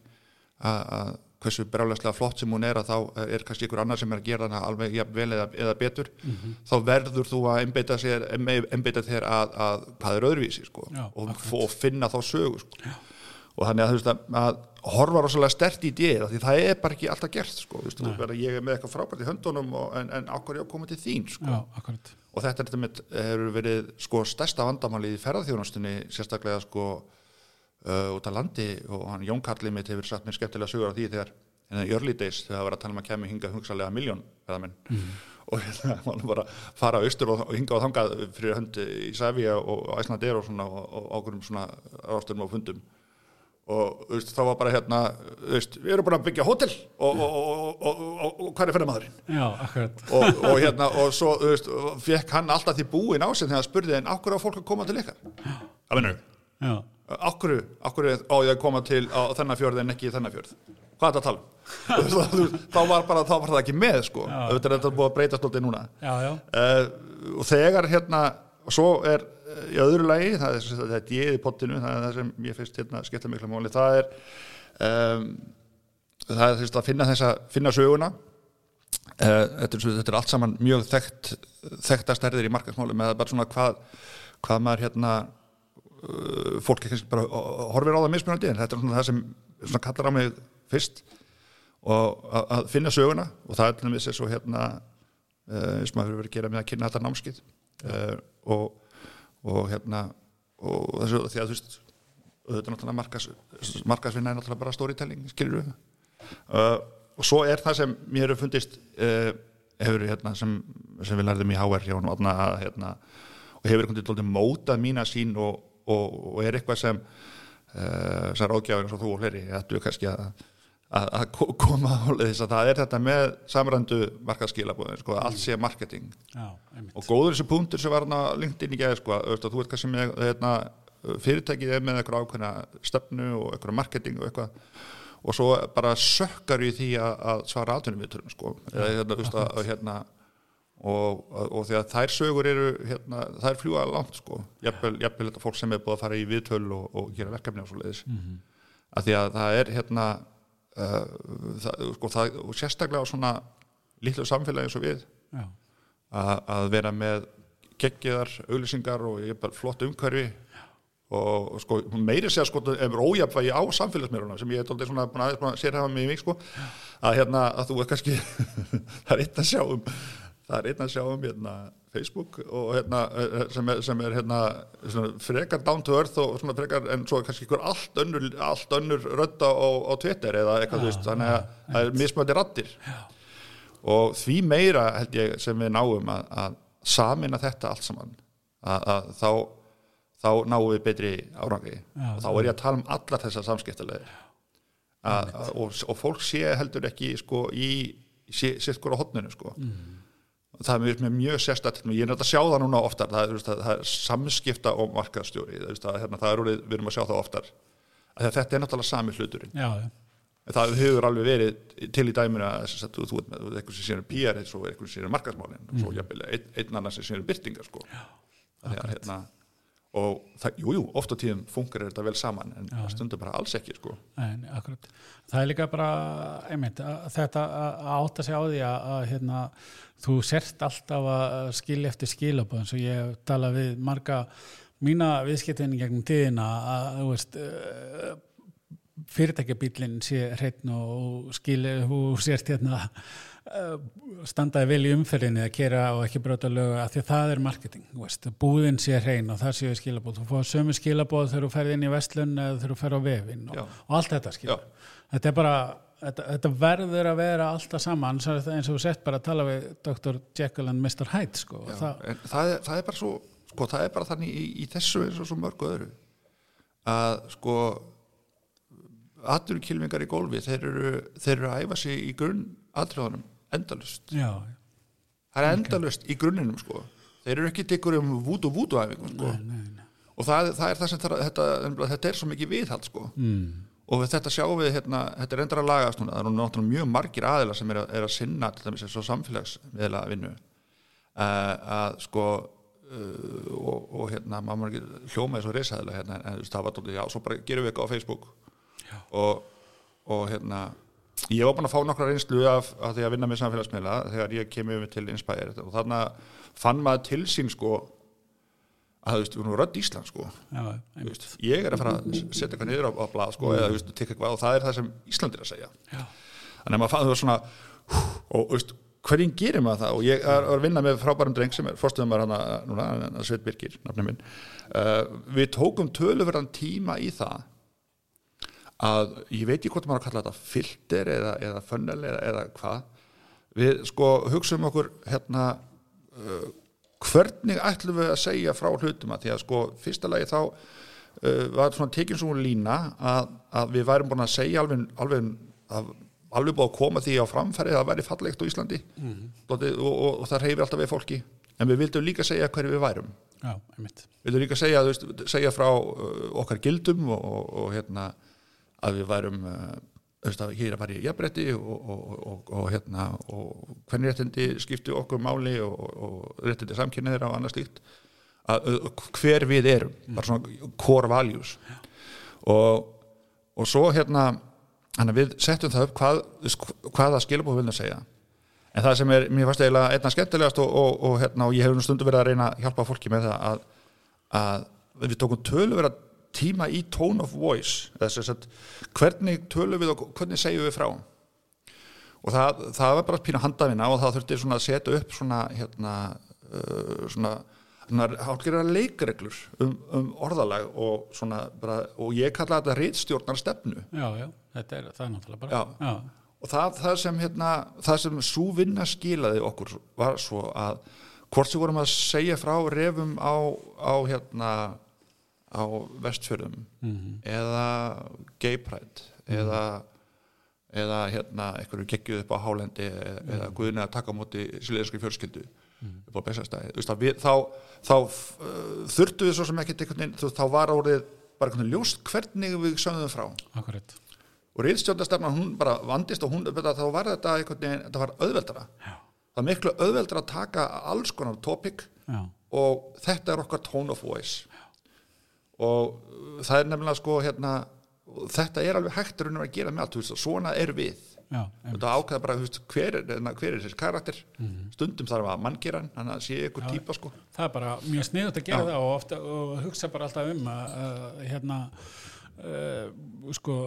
að, að hversu brálega flott sem hún er að þá er kannski ykkur annar sem er að gera hana alveg jafn vel eða, eða betur. Þá verður þú að einbeita, þér að, að hvað er öðruvísi sko, og, og finna þá sögu sko. Og þannig að þú veist að, að horfa rosalega stert í dýr því það er bara ekki alltaf gert sko, þú veist, þú verður, ég er með eitthvað frábært í höndunum og, en, en ákvar ég að koma til þín sko? Já, og þetta er þetta mitt hefur verið sko stærsta vandamáli í ferðarþjónustunni sérstaklega sko uh, út af landi og hann Jón Karli mitt hefur sagt mér skemmtilega sögur á því þegar hérna í early days þegar það var að tala um að kemur hinga hugsalega miljón ferðarmenn og hérna hann bara fara austur og, hinga og þangað fyrir hönd í Sæfía og Æslandeir og og, og ákveðum svona ástöðum og fundum og veist, þá var bara hérna veist, við erum bara að byggja hótel og, og, og, og, og, og hvað er ferðarmaðurinn Já, akkurat. og, og hérna og svo veist, fekk hann alltaf því búin á sig þegar hann spurði en okkur á fólk að koma til ykkar að Já, okkur okkur á ég að koma til þennan fjörð en ekki þennan fjörð, hvað er þetta að tala um? Þá var bara þá var það ekki með sko, Já. þetta er þetta búið að breyta stoltið núna já, já. uh, og þegar hérna og svo er í öðru lagi það er, þetta ég í pottinu það er það sem ég finnst hérna skipta mikla máli. Það er um, það er þess að finna þessa finna söguna. Uh, þetta, er, þetta er allt saman mjög þekkt þekkta stærðir í markaðsmáli með bara svona hvað, hvað maður hérna uh, fólk er kannski bara uh, horfir á það mismunandi en þetta er svona það sem svona kallar á mig fyrst. Og að, finna söguna og það er til dæmis eins og hérna uh, sem maður hefur verið að gera með að kynna þetta námskið uh, og, og hérna og þessu því að þú veist auðvitað náttúrulega markas, markasvinna er náttúrulega bara storytelling skilur við uh, og svo er það sem mér hefur fundist uh, hefur hérna sem, sem við lærðum í HR hjá hann að, hérna, og hefur einhvern veginn mótað mína sín og, og, og er eitthvað sem uh, sem ráðgjafir eins og þú og þetta er kannski að að, koma á þess að það er þetta með samrændu markaskilabóðin sko, allt sé marketing Já, og góður þessi punktur sem var að LinkedIn í geði sko, þú veit kannski með hérna, fyrirtækið er með eitthvað ákveðna stefnu og eitthvað marketing og eitthvað og svo bara sökkar í því að, að svara altunum viðturum sko. hérna, hérna, og, og því að þær sögur eru hérna, þær fljúa langt sko. jafnvel þetta fólk sem er búið að fara í viðtöl og, og gera verkefni og svo leiðis mm -hmm. að því að það er hérna uh, það, sko, það, og sérstaklega á svona lítlu samfélagi eins og við að, að vera með geggiðar, auðlýsingar og flott umhverfi. Og, og sko, meiri segja sko ef ójafnvægi á samfélagsmiðluna sem ég er doldið svona búin að sérhafa mig í mig sko að hérna að þú er kannski það er einn að sjá um það er einn að sjá um hérna Facebook og hérna sem er, sem er hérna frekar down to earth og svona frekar en svo kannski ykkur allt önnur allt önnur rötta á, á Twitter eða eitthvað þú veist þannig að það er mismöndi rattir og því meira held ég sem við náum að, að samina þetta allt saman að, að þá þá náum við betri árangri. Og þá er ég að tala um alla þessar samskiptalegir og, og fólk sé heldur ekki sko, í sitt skor á hotninu sko. mm. Það er mjög sérstætt ég er náttúrulega að sjá það núna oftar það er, það er samskipta og markaðstjóri það, hérna, það er úr, við erum að sjá það oftar þetta er náttúrulega sami hluturinn já, það hefur alveg verið til í dæminu að þú ert með eitthvað sem sér um PR eitthvað sem sér um markaðsmálin mm. og svo einn, einn annan sem sér um byrtingar sko. hérna og það, jújú, jú, ofta tíðum funkar þetta vel saman en Já, stundum bara alls ekki sko. Akkurat. Það er líka bara einmitt, að þetta að átta sig á því að, að hérna, þú sért alltaf að skilja eftir skilabóðin svo ég tala við marga mína viðskiptinni gegnum tíðina að þú veist uh, fyrirtækjabílinn sé hreitn og skilja, þú sért hérna Eh, standaði vel í umferðinni að kera og ekki brota lögu að því að það er marketing veist, búðin sé hrein og það séu skilabóð þú fóðu sömu skilabóð þegar þú ferði inn í vestlun eða þegar þú ferði á vefin og, og allt þetta skilur þetta bara, þetta, þetta verður að vera alltaf saman eins og sett bara að tala við Dr. Jekyll and Mr. Hyde sko, það, það, er, það er bara svo sko, það er bara þannig í, í þessu eins og svo mörgu öðru að sko aturkilvingar í gólfi þeir eru, þeir eru að æfa sig í grunn atriðanum endalust já, það er endalust í grunninum sko. Þeir eru ekki tikkur um vútu vútu æfingum sko. Og það, það er það sem það, þetta, þetta er svo mikið viðhald sko. Mm. og þetta sjáum við hérna, þetta er endara að núna, það eru náttúrulega mjög margir aðila sem er að, er að sinna til dæmis eins og samfélagsmiðla vinnu uh, að sko uh, og, og hérna maður ekki hljóma eins og reysaðilega hérna, en það var tóttið, já, svo bara gerum við eitthvað á Facebook. Og, og hérna Ég var búin að fá nokkra reynslu af, af því að vinna með samfélagsmiðla þegar ég kemur um til Inspire. Og þannig að fann maður til sín sko að þú veist, við erum rödd Ísland sko. Já, veist, ég er að fara að setja eitthvað niður á, á blad sko mm. eða þú veist, tekka eitthvað og það er það sem Ísland er að segja. Já. þannig að maður fann það svona og þú veist, hverjum gerir maður það? Og ég er að vinna með frábærum dreng sem er fórstuðum maður hann núna, Sveit Birgir, nafnum minn. Uh, við tókum töluverðan tíma í það að ég veit ekki hvort maður að kalla þetta filter eða, eða funnel eða, eða hvað. Við sko hugsaum okkur hérna uh, hvernig ætlum við að segja frá hlutum að því að sko fyrsta lagi þá uh, var svona tekinn svona lína að, að við værum búin að segja alveg, alveg, alveg búin að koma því á framfæri að væri fallegt á Íslandi. Mm -hmm. og, og, og það reyfi alltaf við fólki. En við vildum líka segja hverju við værum. Já, við vildum líka segja, veist, segja frá uh, okkar gildum og, og hérna að við værum hér að fara í jafnbretti og, og, og, og hérna og hvernig réttindi skipti okkur máli og réttindi samkynniðir á annað slíkt að, hver við erum bara svona core values. Og svo hérna við settum það upp hvað, hvaða skilabóð vilja segja. En það sem er, mér fannst eiginlega einna skemmtilegast og hérna, ég hef stundu verið að reyna að hjálpa fólki með það að, að við tókum tölu verið að tíma í tone of voice að, hvernig tölum við og hvernig segjum við frá og það, það var bara pína handafina og það þurfti að setja upp svona hérna, uh, svona hálfgerðar leikreglur um, um orðalag og, svona, bara, og ég kalla þetta reytstjórnar stefnu já, já, þetta er það er náttúrulega bara já. Já. og það, það sem hérna, það sem svo vinna skilaði okkur var svo að hvort sem vorum að segja frá refum á, á hérna á vestfjörðum eða gay pride eða eða hérna einhverju geggjuð upp á hálendi eða, eða guðinni að taka á móti síleðinskri fjölskyldu upp á bestastæði þá, þá uh, þurftu við svo sem veist, þá var árið bara einhvern veginn ljóst hvernig við sögðum frá. Akkurat. Og reyðstjórnastefnan hún bara vandist og hún, þá var þetta einhvern veginn, þetta var auðveldara. Já. það er miklu auðveldara að taka alls konar topic Já, og þetta er okkar tone of voice og uh, það er nefnilega sko hérna þetta er alveg hægt að að gera með allt þú veist, svona er við. Já, þetta ákveða bara, þú veist, hver er, hérna, hver er þessi karakter? Stundum þarf að mann gera hann þannig að sé ykkur típa sko. það er bara mjög sniðut að gera Já. það og, ofta, og hugsa bara alltaf um að uh, hérna uh, sko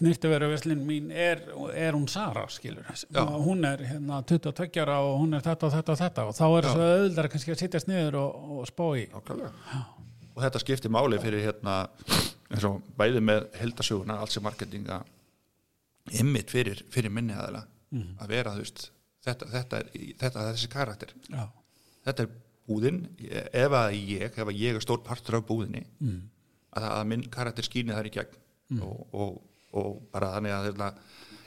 snirtiveruveslin mín er, er hún Sara skilur. Já. hún er hérna 22 ára og hún er þetta og þetta og þetta. Og þá er það auðvitað kannski að sitja sniður og, og spá í. Nákvæmlega. Og þetta skiptir máli fyrir hérna eins og bæði með heldasöguna allt sem marketinga ymmit fyrir, fyrir minni aðeila að vera þú veist þetta, þetta, er, þetta er þessi karakter. Já, þetta er búðin. Ef að ég, ef að ég er stór partur af búðinni mm. að, að minn karakter skýni þar í gegn. Og, og, og bara þannig að hérna,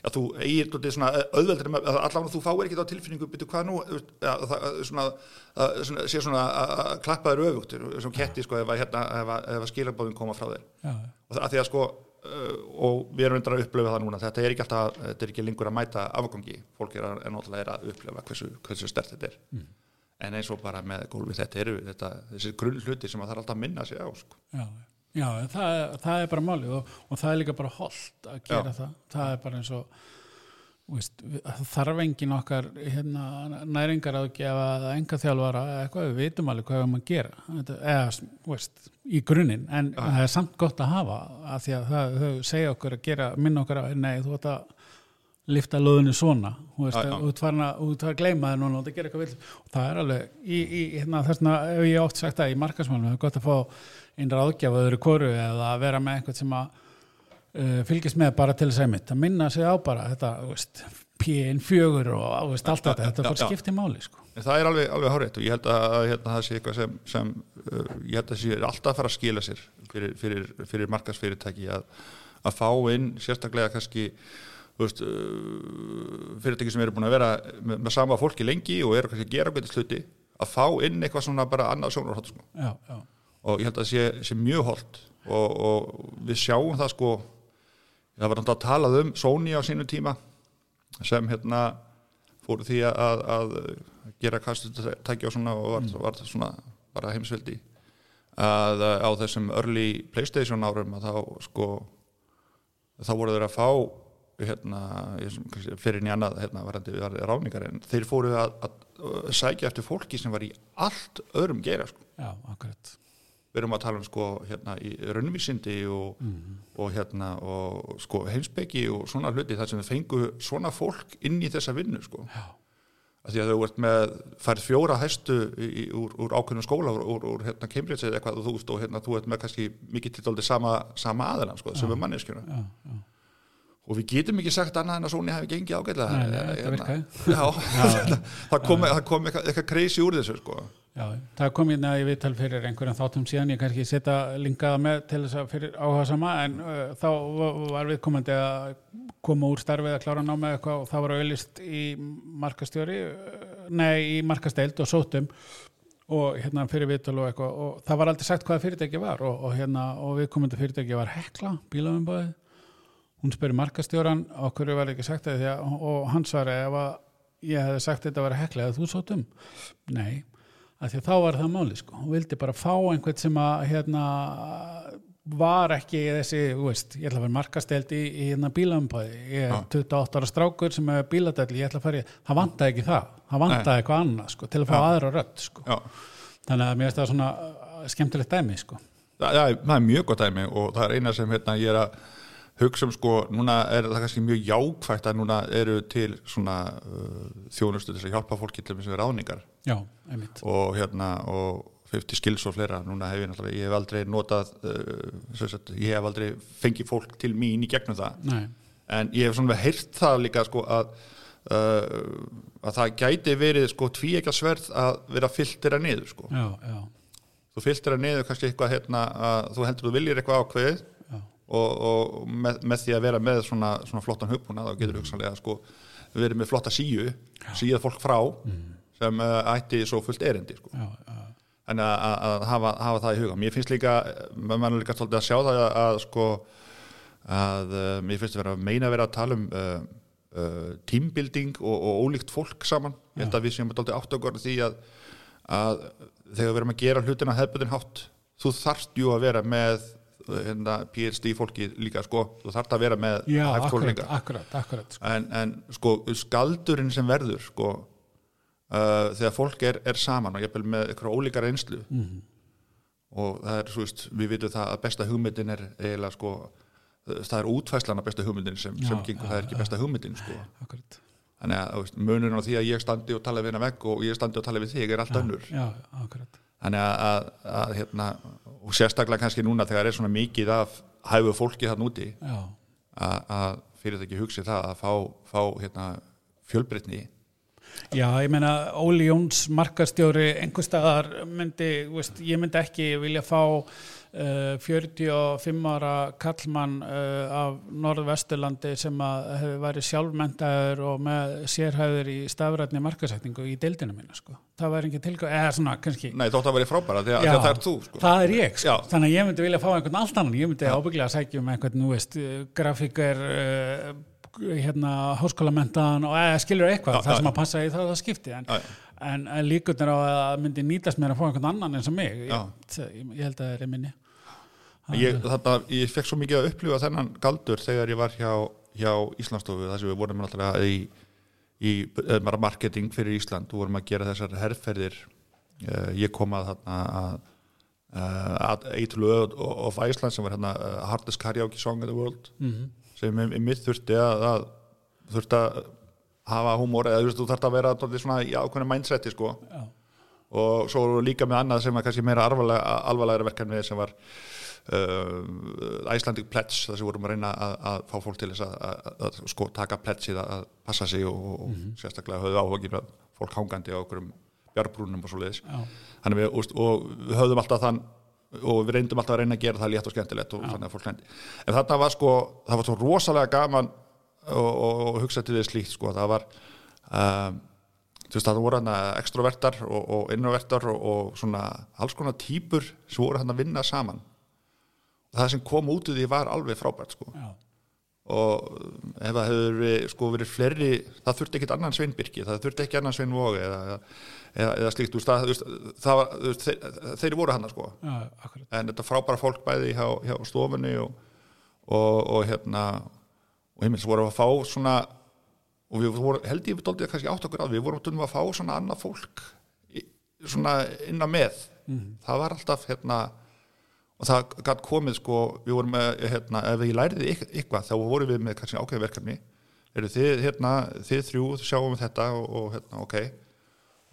að þú eigir svona auðveldur með, allavega þú fáir ekki þá tilfinningu byrju hvað nú, að, það, sé svona að klappa þér öfugt sem ketti sko ef að, hérna, skilabóðin koma frá þér. Já, og það að því að sko uh, og við erum undir að upplifa það núna þetta er ekki alltaf, þetta er ekki lengur að mæta afgangi. Fólk er er náttúrulega að upplifa hversu, hversu stert þetta er. En eins og bara með gólfi þetta eru þetta, þessi grunn hluti sem að það er alltaf að minna sig á sko. já, já það, það er bara máli og, og það er líka bara holdt að gera Já. það. Það er bara eins og veist, það þarf engin okkar hérna, næringar að gefa enga þjálfara eitthvað, við vitum alveg hvað við erum að gera. Þetta, eða, veist, í grunninn. En það er samt gott að hafa að því að það, þau segja okkur að gera minna okkur að, nei, þú ert að lifta löðinu svona. Þú Já, já. farin að, að gleyma þér núna og það það er alveg, í, í, hérna, þessna ef ég oft sagt það í markasmálum, það er gott að fá einn ráðgjafa öðru koru eða að vera með eitthvað sem að uh, fylgist með bara til þess að mitt, að minna sig á bara þetta, þú veist, píin fjögur og allt þetta, þetta fór já. skipti máli, sko það er alveg, alveg hárétt og ég held að hérna, það sé eitthvað sem, sem uh, ég held að sé alltaf að fara að skila sér fyrir, fyrir, fyrir markasfyrirtæki að, að fá inn sérstaklega kannski veist, uh, fyrirtæki sem eru búin að vera með, með sama fólki lengi og eru kannski að gera betið sluti að fá inn eitthvað svona bara annað sjónarhótt sko. já, já, og ég held að það sé, sé mjög holdt og, og við sjáum það sko það var náttúrulega að talað um Sony á sínu tíma sem hérna fóru því að, að gera kastutæki og svona og var, var það svona bara heimsveldi. Að á þessum early Playstation árum að þá sko þá voru þeir að fá hérna, fyrir annað hérna, ráningar en þeir fóru að, að sækja eftir fólki sem var í allt öðrum geira sko. Já, akkurat við erum að tala um sko hérna í raunvísindi og, og hérna og sko heimsbyggi og svona hluti þar sem við fengu svona fólk inn í þessa vinnu sko. Að því að þau ert með færð fjóra hæstu í, úr, úr ákveðnum skóla úr, úr, úr hérna Cambridge eða eitthvað og þú, veist, og hérna þú ert með kannski mikið til dálítið sama, sama aðeina sko, sem er manneskjuna. Já, já, og við getum ekki sagt annað en að Sóni hefði gengið ágætlega Nei, nei, Hérna, það kom, eitthvað crazy úr þessu sko já, það kom hérna í viðtal fyrir einhverjum þáttum síðan, ég kannski setja linkaða með til þess að fyrir áhuga sama en uh, þá va- var viðkomandi að koma úr starfið að klára námið eitthvað og það var auðlist í markastjóri uh, nei, í markasteild og sótum og hérna fyrir viðtal og eitthvað og það var aldrei sagt hvaða fyrirtæki var og, og hérna, og viðkomandi fyrirtæki var Hekla, bílaumbaðið hún spyrir markastjóran okkur var ekki sagt að, og hann svaraði ef að ég hefði sagt þetta að vera hekla eða þú sótum nei, af því að þá var það máli sko, hún vildi bara fá einhvern sem að hérna var ekki þessi, veist, ég ætla að vera markasteld í, í hérna bílambæði ég er 28 ára strákur sem er bíladæli ég ætla að fara í, það vantaði ekki það. Það vantaði eitthvað annað sko, til að fá aðra rödd sko, já. Þannig að mér finnst það svona uh, skemmtilegt dæmi sko. Það, það, er, mjög gott dæmi og það er eina sem hérna, ég er að hugsa um sko, núna er það kannski mjög jákvægt að núna eru til svona uh, þjónustu til að hjálpa fólki til þessu ráningar já, einmitt, og hérna og 50 skills og fleira, núna hef ég náttúrulega ég hef aldrei notað uh, sagt, ég hef aldrei fengið fólk til mín í gegnum það. Nei, en ég hef svona heyrt það líka sko að uh, að það gæti verið sko tvíekja sverð að vera fylltira niður sko. Já, já, þú fylltira niður kannski eitthvað hérna að þú heldur þú viljir eitthvað ákveðið og, og með, með því að vera með svona, svona flottan hugbúna þá getur hugsanlega sko verið með flotta síu síða fólk frá sem uh, ætti svo fullt erindi sko. Já, já, en að, að, að hafa, hafa það í huga. Mér finnst líka, mann er líka svolítið að sjá það að, að sko að uh, mér finnst að vera að meina að vera að tala um uh, uh, teambuilding og, og ólíkt fólk saman. Ég held að við séum svolítið áttökur því að, að þegar við erum að gera hlutina hefðbundin hátt, þú þarft jú að vera með hérna, PhD fólki líka sko, þú þarft að vera með já akkurat, akkurat, akkurat sko. en, en sko skaldurinn sem verður sko uh, þegar fólk er, er saman og jafnvel með eitthvað ólíkar einslu Mhm. og það er svo veist við vitum það að besta hugmyndin er eiginlega sko það er útfæslan af besta hugmyndin sem, sem Já, gengur, já, það er ekki besta hugmyndin sko. Akkurat. Þannig að veist, munurinn á því að ég standi og tala við hennar vegg og ég standi og tala við þig er allt önnur. já, akkurat. Þannig að, að, að hérna, og sérstaklega kannski núna þegar er svona mikið af hæfu fólki þann úti að, að fyrir þetta ekki hugsi það að fá, fá hérna, fjölbreytni Já, ég meina Óli Jóns markastjóri einhver staðar myndi, veist, ég myndi ekki vilja fá uh, 45 ára kallmann uh, af norðvesturlandi sem hefur værið sjálfmentaður og með sérhæður í stafrætni markasetningu í deildina mína, sko. Það væri ekki tilgjöð, eða svona, kannski. Nei, þótt að vera frábæra því að, það er þú sko. það er ég, sko. Þannig að ég myndi vilja fá einhvern allt annan, ég myndi ábygglega að sækja um einhvern, veist, grafíker uh, hérna, háskólamentaðan og eða skilur eitthvað, Já, það já. sem að passa í það, það skipti, en, en, en líkurnar á að myndi nýtast mér að fá einhvern annan eins og mig, ég, ég, held að það er minni. ég, þarna, ég fekk svo mikið að upplifa þennan galdur þegar ég var hjá, hjá Íslandstofu þar sem við vorum alltaf í, í bara marketing fyrir Ísland og vorum að gera þessar herrferðir uh, ég kom að þarna að uh, Eitul of Iceland sem var hérna uh, hardest karaoke song in the world. Mm sem mitt þurfti að, að þurfti að hafa húmor eða þú þarft að vera svona í ákveðinu mindseti sko. Já. og svo líka með annað sem var kannski meira alvarlega, verkefni sem var uh, Icelandic Pledge þar sem vorum að reyna að, að fá fólk til þess að, að, að sko taka pledgeið að passa sig og, og sérstaklega höfðu áhugir fólk hangandi á okkurum bjárbrúnum og svo leiðis og við höfðum alltaf þann og við reyndum alltaf að reyna að gera það létt og skemmtilegt og þannig að fólk hlændi en þarna var sko, það var svo rosalega gaman og, og, og hugsa til því slíkt sko, það var um, þú veist það voru hann extrovertar og, og introvertar og, og svona alls konar típur sem voru hann að vinna saman. Það sem kom út úr því var alveg frábært sko. Já. og ef það hefur sko, verið fleiri það þurfti ekkit annan sveinbyrki það þurfti ekki annan sveinvogi eða, eða, eða slíkt, þú veist, það, það var, þú veist, þeir, þeir voru hann sko. Já, akkurat. en þetta frábæra fólk bæði hjá, hjá stofunni og, og, og hérna og heimils vorum að fá svona og við vorum, held ég við doldið kannski átt okkur að við vorum að fá svona annað fólk í, svona innan með. Það var alltaf hérna og það gætt komið sko við vorum með, hérna, ef ég læriði ykk- eitthvað þá vorum við með kannski ákveðið verkefni. Eru þið, hérna, þið þrjú sjáum við þetta og, og hérna, ok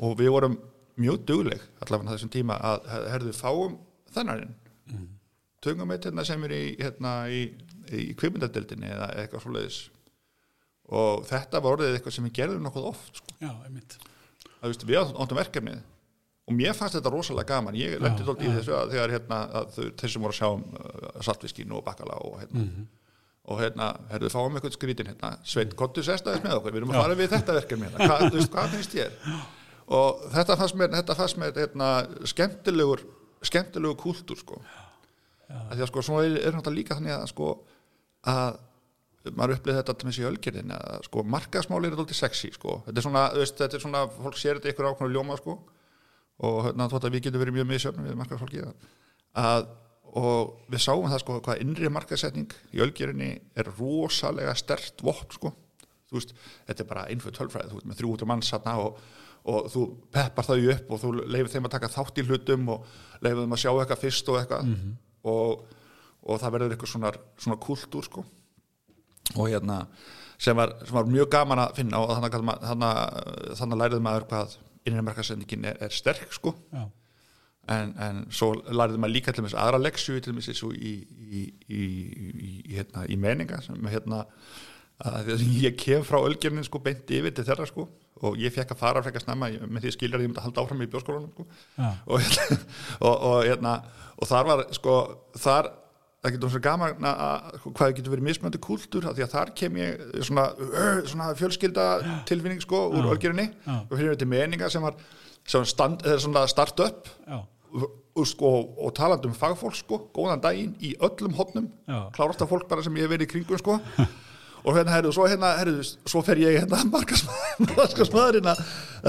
og við vorum mjög dugleg allavega á þessum tíma að her- herðu fáum þennarinn mm. töngum eitt hérna sem er í, hérna, í, í kvipmyndadeldinni eða eitthvað svo leiðis og þetta var orðið eitthvað sem við gerðum nokkuð oft sko. Já, einmitt. að, veist, við áttum verkefnið. Og mér fannst þetta rosalega gaman. Ég Já, þótt í þessu að þegar hérna, þeir sem voru að sjá um uh, saltviskín og bakala og hérna. Mhm. og hérna, herðu, fáum eitthvað skrítin hérna, Sveit, kottu sestaðis með okkur. Við erum að fara við þetta verkefni hérna, hvað, þú veist, hvað finnst þér og þetta fannst mér, þetta fannst mér hérna, skemmtilegur skemmtilegur kúltúr sko því að sko, svo er, er náttúrulega líka þannig að sko, að maður upplýði þetta til sér ölgerðin að sko, markasmáli er alltaf sexy sko. þetta, er svona, veist, þetta er svona, fólk sér þetta ykkur ákveðinu ljóma sko. og hérna, þótt að við getum verið mjög misjöfn við markasfólki að, og við sáum það sko, hvað innri markasetning í ölgerinni er rosalega stert vopn sko. þú veist, þetta er bara einföld tölfræði, þú veist, með 300 manns þarna og, og þú peppar þau upp og þú leifir þeim að taka þátt í hlutum og leifir þeim að sjá eitthvað fyrst og eitthvað. Og, og það verður eitthvað svona, svona kultúr sko. Og hérna sem var, sem var mjög gaman að finna og þannig, þannig, þannig læriði maður hvað innanmarkasendingin er, er sterk sko. En, en svo læriði maður líka til þess aðra leksju til þess í, í, í, í, í, hérna, í meninga sem hérna að því að ég kem frá Ölgernin sko beint yfir til þeirra sko og ég fekk að fara frekar snemma með því skiljar ég myndi að halda áfram í bjóskólanum sko. Og, hérna, og, og, hérna, og þar var sko þar það getur svo gaman að, að hvað getur verið mismöndi kúltúr af því að þar kem ég svona, uh, svona fjölskylda tilfinning sko úr Ölgerinni Já. og fyrir þetta meninga sem var, sem stand, start up og, og, sko, og talandi um fagfólk sko, góðan daginn í öllum hotnum Já. klárasta fólk bara sem ég hef verið í kringum sko og hérna, herru, svo hérna, herru, svo fer ég hérna markasmaðurinn að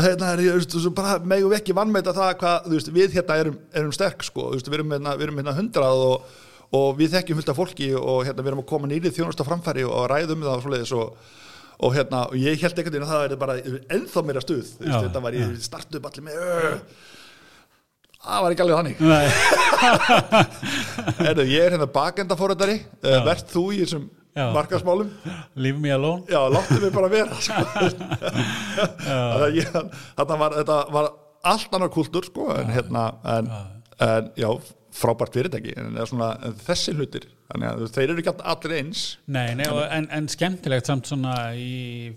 hérna, herru, þú veist, svo bara megum við ekki vannmeita það hvað, þú veist, við hérna erum, erum sterk sko, þú veist, við erum hérna, við erum hérna hundrað og, og við þekkjum fullt af fólki og hérna, við erum að koma nýrið þjónusta framfæri og ræðum það og svoleiðis og og hérna, og ég held einhvern veginn að það er bara ennþá meira stuð, þú veist, þetta var ég startu upp allir með það var ekki alveg Nei, Erðu, ég er hérna bakendafórættari verð þú í þessum. Markasmálum leave me alone. Já, láttu mig bara vera sko. Þetta var, þetta var allt annar kultúr sko, en hérna en, en já, frábært fyrirtæki en, svona, en þessi hlutir þannig að þeir eru ekki allir eins. Nei, nei, en, en skemmtilegt samt svona í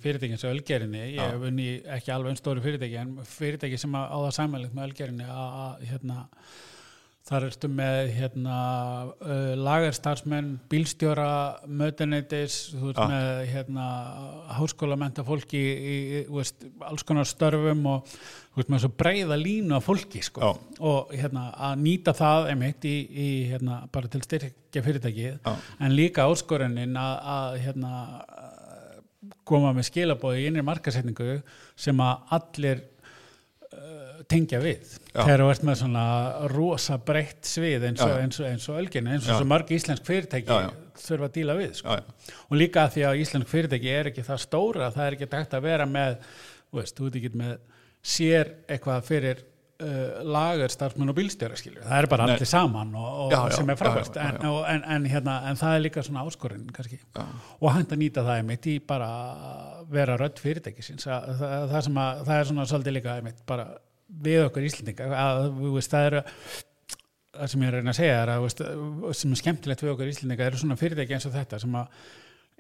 fyrirtækins og ölgerinni ég hef unni ekki alveg einn stóri fyrirtæki en fyrirtæki sem á það sæmælið með ölgerinni að, hérna þar ertu með hérna uh, lagarstarfsmenn, bílstjóra mötuneytis, þú ert Já. með hérna háskólamenta fólki í, í, veist, alls konar störfum og þú veist með svo breiða línu af fólki sko Já. og hérna að nýta það einmitt í, í hérna bara til styrkja fyrirtækið Já. en líka áskorunin að, að hérna koma með skilabóði í innri markasetningu sem að allir tengja við. Þegar þú ert með svona rosa breytt svið eins og, og, eins og ölginu eins og svo mörg íslensk fyrirtæki Já, já. þurfa að díla við sko. já, og líka því að íslensk fyrirtæki er ekki það stóra það er ekki hægt að vera með þú veist, þú ert ekki með sér eitthvað fyrir uh, lagar starfsmenn og bílstjóra skilju, það er bara Nei. allir saman og, sem er frábært. en, en, en, hérna, en það er líka svona áskorinn kannski. Og hægt að nýta það einmitt í bara vera rödd fyrirtækisins. Að, það, það, sem að, það er svona svolítið líka einmitt bara við okkur Íslendinga að veist það eru það sem ég er að reyna að segja er að veist, sem er skemmtilegt við okkur Íslendinga eru svona fyrirtæki eins og þetta sem að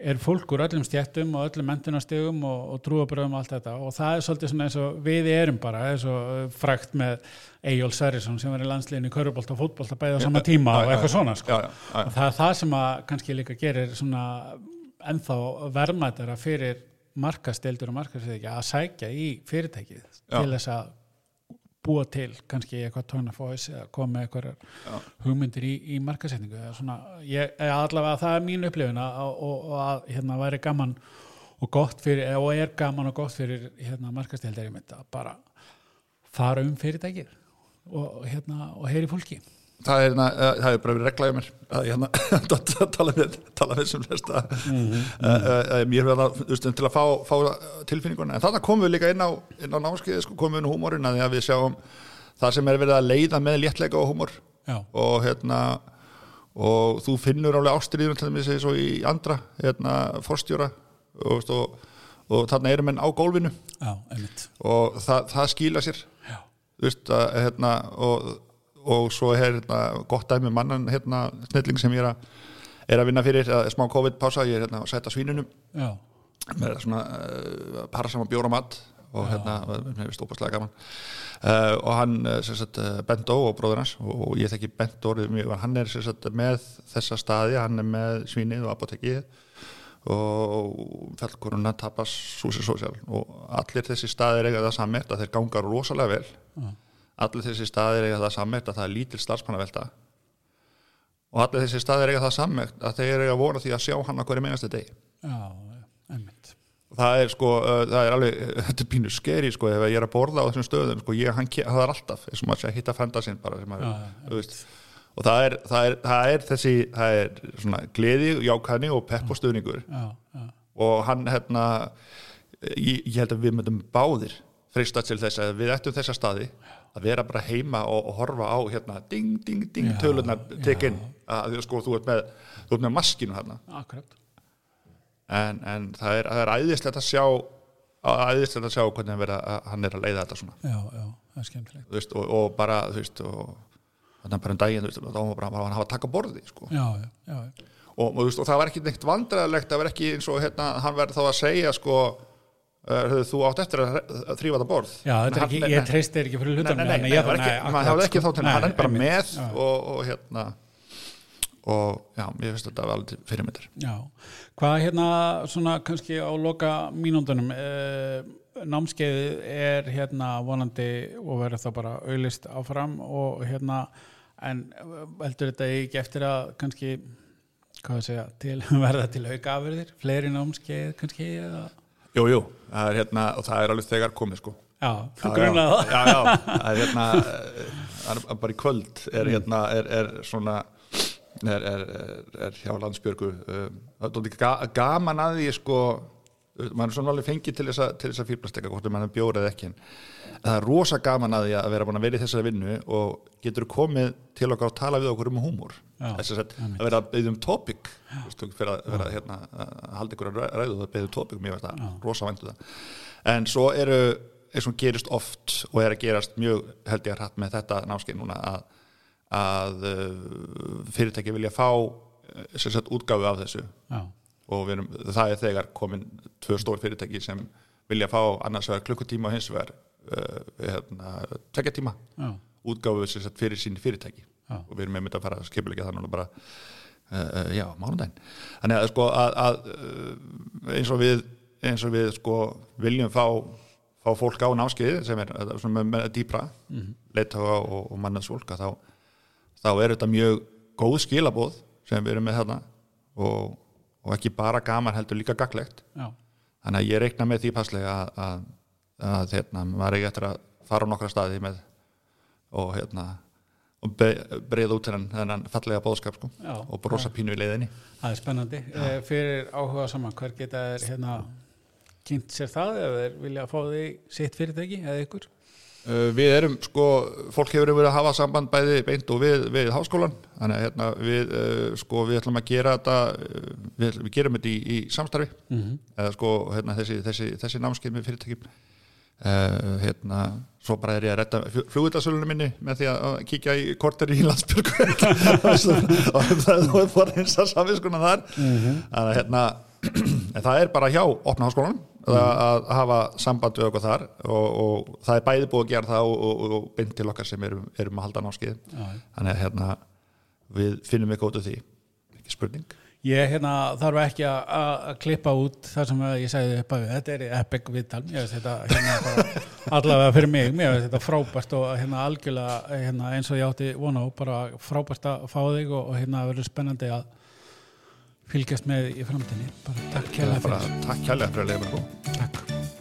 er fólk úr öllum stjættum og öllum mentunastegum og, og trúabröðum og allt þetta. Og það er svolítið svona eins og við erum bara eins og frækt með Eyjól Sverrisson sem var í landsliðinu í Körubolt og fótbolt að bæða á sama tíma og eitthvað svona sko. Já, já, já, og það er það sem að kannski líka gerir svona ennþá verðmættara fyrir markastildur og markastildur að sækja í fyrirtækið til þess að búa til kannski eitthvað voice eða koma með eitthvað hugmyndir í, í markasetningu svona, ég, allavega það er mín upplifun að, og, og, að hérna væri gaman og gott fyrir, og er gaman og gott fyrir hérna markastildar í mynd að bara fara um fyrirtækið og hérna, og heyri fólki það er, hérna, eh, það er bara verið regla í mér að ég hérna tala með, tala með sem flesta. Mhm. uh, uh, mér verða veist, til að fá, fá tilfinninguna. En þannig komum við líka inn á, á námskeiði sko, komum við inn á húmórin að því að við sjáum það sem er verið að leiða með léttleika og húmór og hérna og þú finnur alveg ástriðum til þess að svo í andra hérna, forstjóra og, og, og þarna eru menn á gólfinu. Já, og það, það skýla sér. Veist að hérna og, og svo er hérna gott dæmi um mannan hérna snilling sem ég er að er að vinna fyrir, að, smá COVID-pása ég er hérna að setja svínunum já, með svona uh, para saman bjóra mat og hérna, mér finnst óbærslega gaman. Uh, og hann uh, sem sagt, uh, Bendó og bróður hans og, og ég þekki Bendó hann er sem sagt, með þessa staði, hann er með svínið og apotekið og fjallkoruna tapas súsi sósjál og allir þessi staðir eiga það sammert að þeir ganga rosalega vel. Já, allir þessi staðir eiga það sammert að það er lítil starfsmannavelta. Og allir þessi staðir eiga það sammert að þeir eiga vona því að sjá hann á hverju já, einmitt. Það er sko, það er alveg þetta er pínu skeri sko, ef ég er að borða á þessum stöðum sko, ég, hann, það er alltaf eins og maður sé að hitta fenda sinn bara sem maður, þú veist. og það er, það er, það er þessi það er svona gleði, jákvæðni og pepp og stuðningur Já, já, og hann hérna ég, ég held að við myndum báðir freista til þess að við ættum þessa staði að vera bara heima og, og horfa á hérna ding, ding, ding, Já, tölunar tekinn, að að sko þú ert með þú ert með maskinu hérna en, en það, er, er æðislegt að sjá æðislegt að sjá hvernig hann, vera, að hann er að leiða þetta svona. Já, já, það er skemmtilegt. Þú veist, og, og bara þú veist, og þannig að bara um daginn veist, þá var bara, hann hafa að taka borði sko. Já, og, og það var ekki neitt vandræðilegt það var ekki eins og hérna, hann verði þá að segja sko, uh, þú átt eftir að þrýfa það borð? Já, Hann- ekki, nei, ég nei. treysti þér ekki fyrir Nei, hlutunum nei, nei, nei, akkurat, maður hafði ekki þá til Nei, hann er bara með og, og hérna og já, ég finnst þetta alveg fyrirmyndir Já, hvað hérna svona kannski á loka mínúndunum eh, námskeiði er hérna vonandi og verður það bara auðlist áfram og hérna en eh, heldur þetta ekki eftir að kannski hvað að segja, til, verða til auka afurðir, fleiri námskeið kannski eða Jú, jú, það er hérna og það er alveg þegar komið sko. Já, þú já, það. Já, já, það er hérna það er bara í kvöld er hérna, er, er svona er, er, hjá landsbjörgu um, það er ga gaman að því sko, maður er svona alveg fengið til þess að, að fýrblasteka, hvort er maður bjórið ekki en það er rosa gaman að því að vera búin að vera í þessari vinnu og getur komið til okkar og tala við okkur um húmor. Þess að, að vera að beðja um veist, fyrir að vera hérna, að halda ykkur að ræðu og beðja um topic, mér veist það rosa væntu það. En svo eru eins og gerist oft og er að gerast mjög held ég að hratt með þetta námskeið núna að, að uh, fyrirtæki vilja fá uh, sem sagt útgáfu af þessu. Já, og erum, það er þegar komin tvö stór fyrirtæki sem vilja fá annars vegar klukkutíma og hins vegar uh, hérna, tvekja tíma já, útgáfu sem sagt fyrir sín fyrirtæki Já. og við erum með að fara að skipulegja það núna bara uh, já, mánudaginn þannig að sko að, að eins og við eins og við sko viljum fá fá fólk á námskeiði sem er með, dýpra mm -hmm. leittága og, og mannaðsfólk að þá, þá er þetta mjög góð skilabóð sem við erum með þarna og, og ekki bara gaman heldur líka gaglegt já, þannig að ég reikna með því passlega að, að, að hérna, maður er ekki eftir að fara á nokkra staði með og hérna og breiða út þennan, fallega bóðskap sko, Já. og brosa pínu í leiðinni. það er spennandi. Eh, fyrir áhuga saman, hver geta þeir hérna kynnt sér það eða vilja fá því sitt fyrirtæki eða ykkur Við erum sko, fólk hefur verið að hafa samband bæði beint og við, við háskólan þannig að hérna, við uh, sko við ætlum að gera þetta uh, við, við gerum þetta í, í samstarfi. Mm -hmm. eða sko hérna, þessi, þessi, þessi námskeið með fyrirtækjum. Uh, hérna, svo bara er ég að redda flugutarsölunum minni með því að kíkja í korter í landsbyrgu og það er bara eins að samvinskuna þar. Þannig að hérna en það er bara hjá opna háskólan að, hafa samband við okkur þar og, og það er bæði búið að gera það og, og, beint til okkar sem erum, erum að halda námskeið. Já. þannig að hérna við finnum út af því. Ekki spurning. Ég hérna, þarf ekki að- klippa út þar sem ég sagði upp að þetta er epic veist þetta hérna, allavega fyrir mig, mér veist þetta frábært og hérna algjörlega hérna, eins og ég átti vona á, bara frábært að fá þig og hérna verður spennandi að fylgjast með í framtíni bara takk kærlega fyrir. Takk kærlega fyrir að leiða mér góð Takk.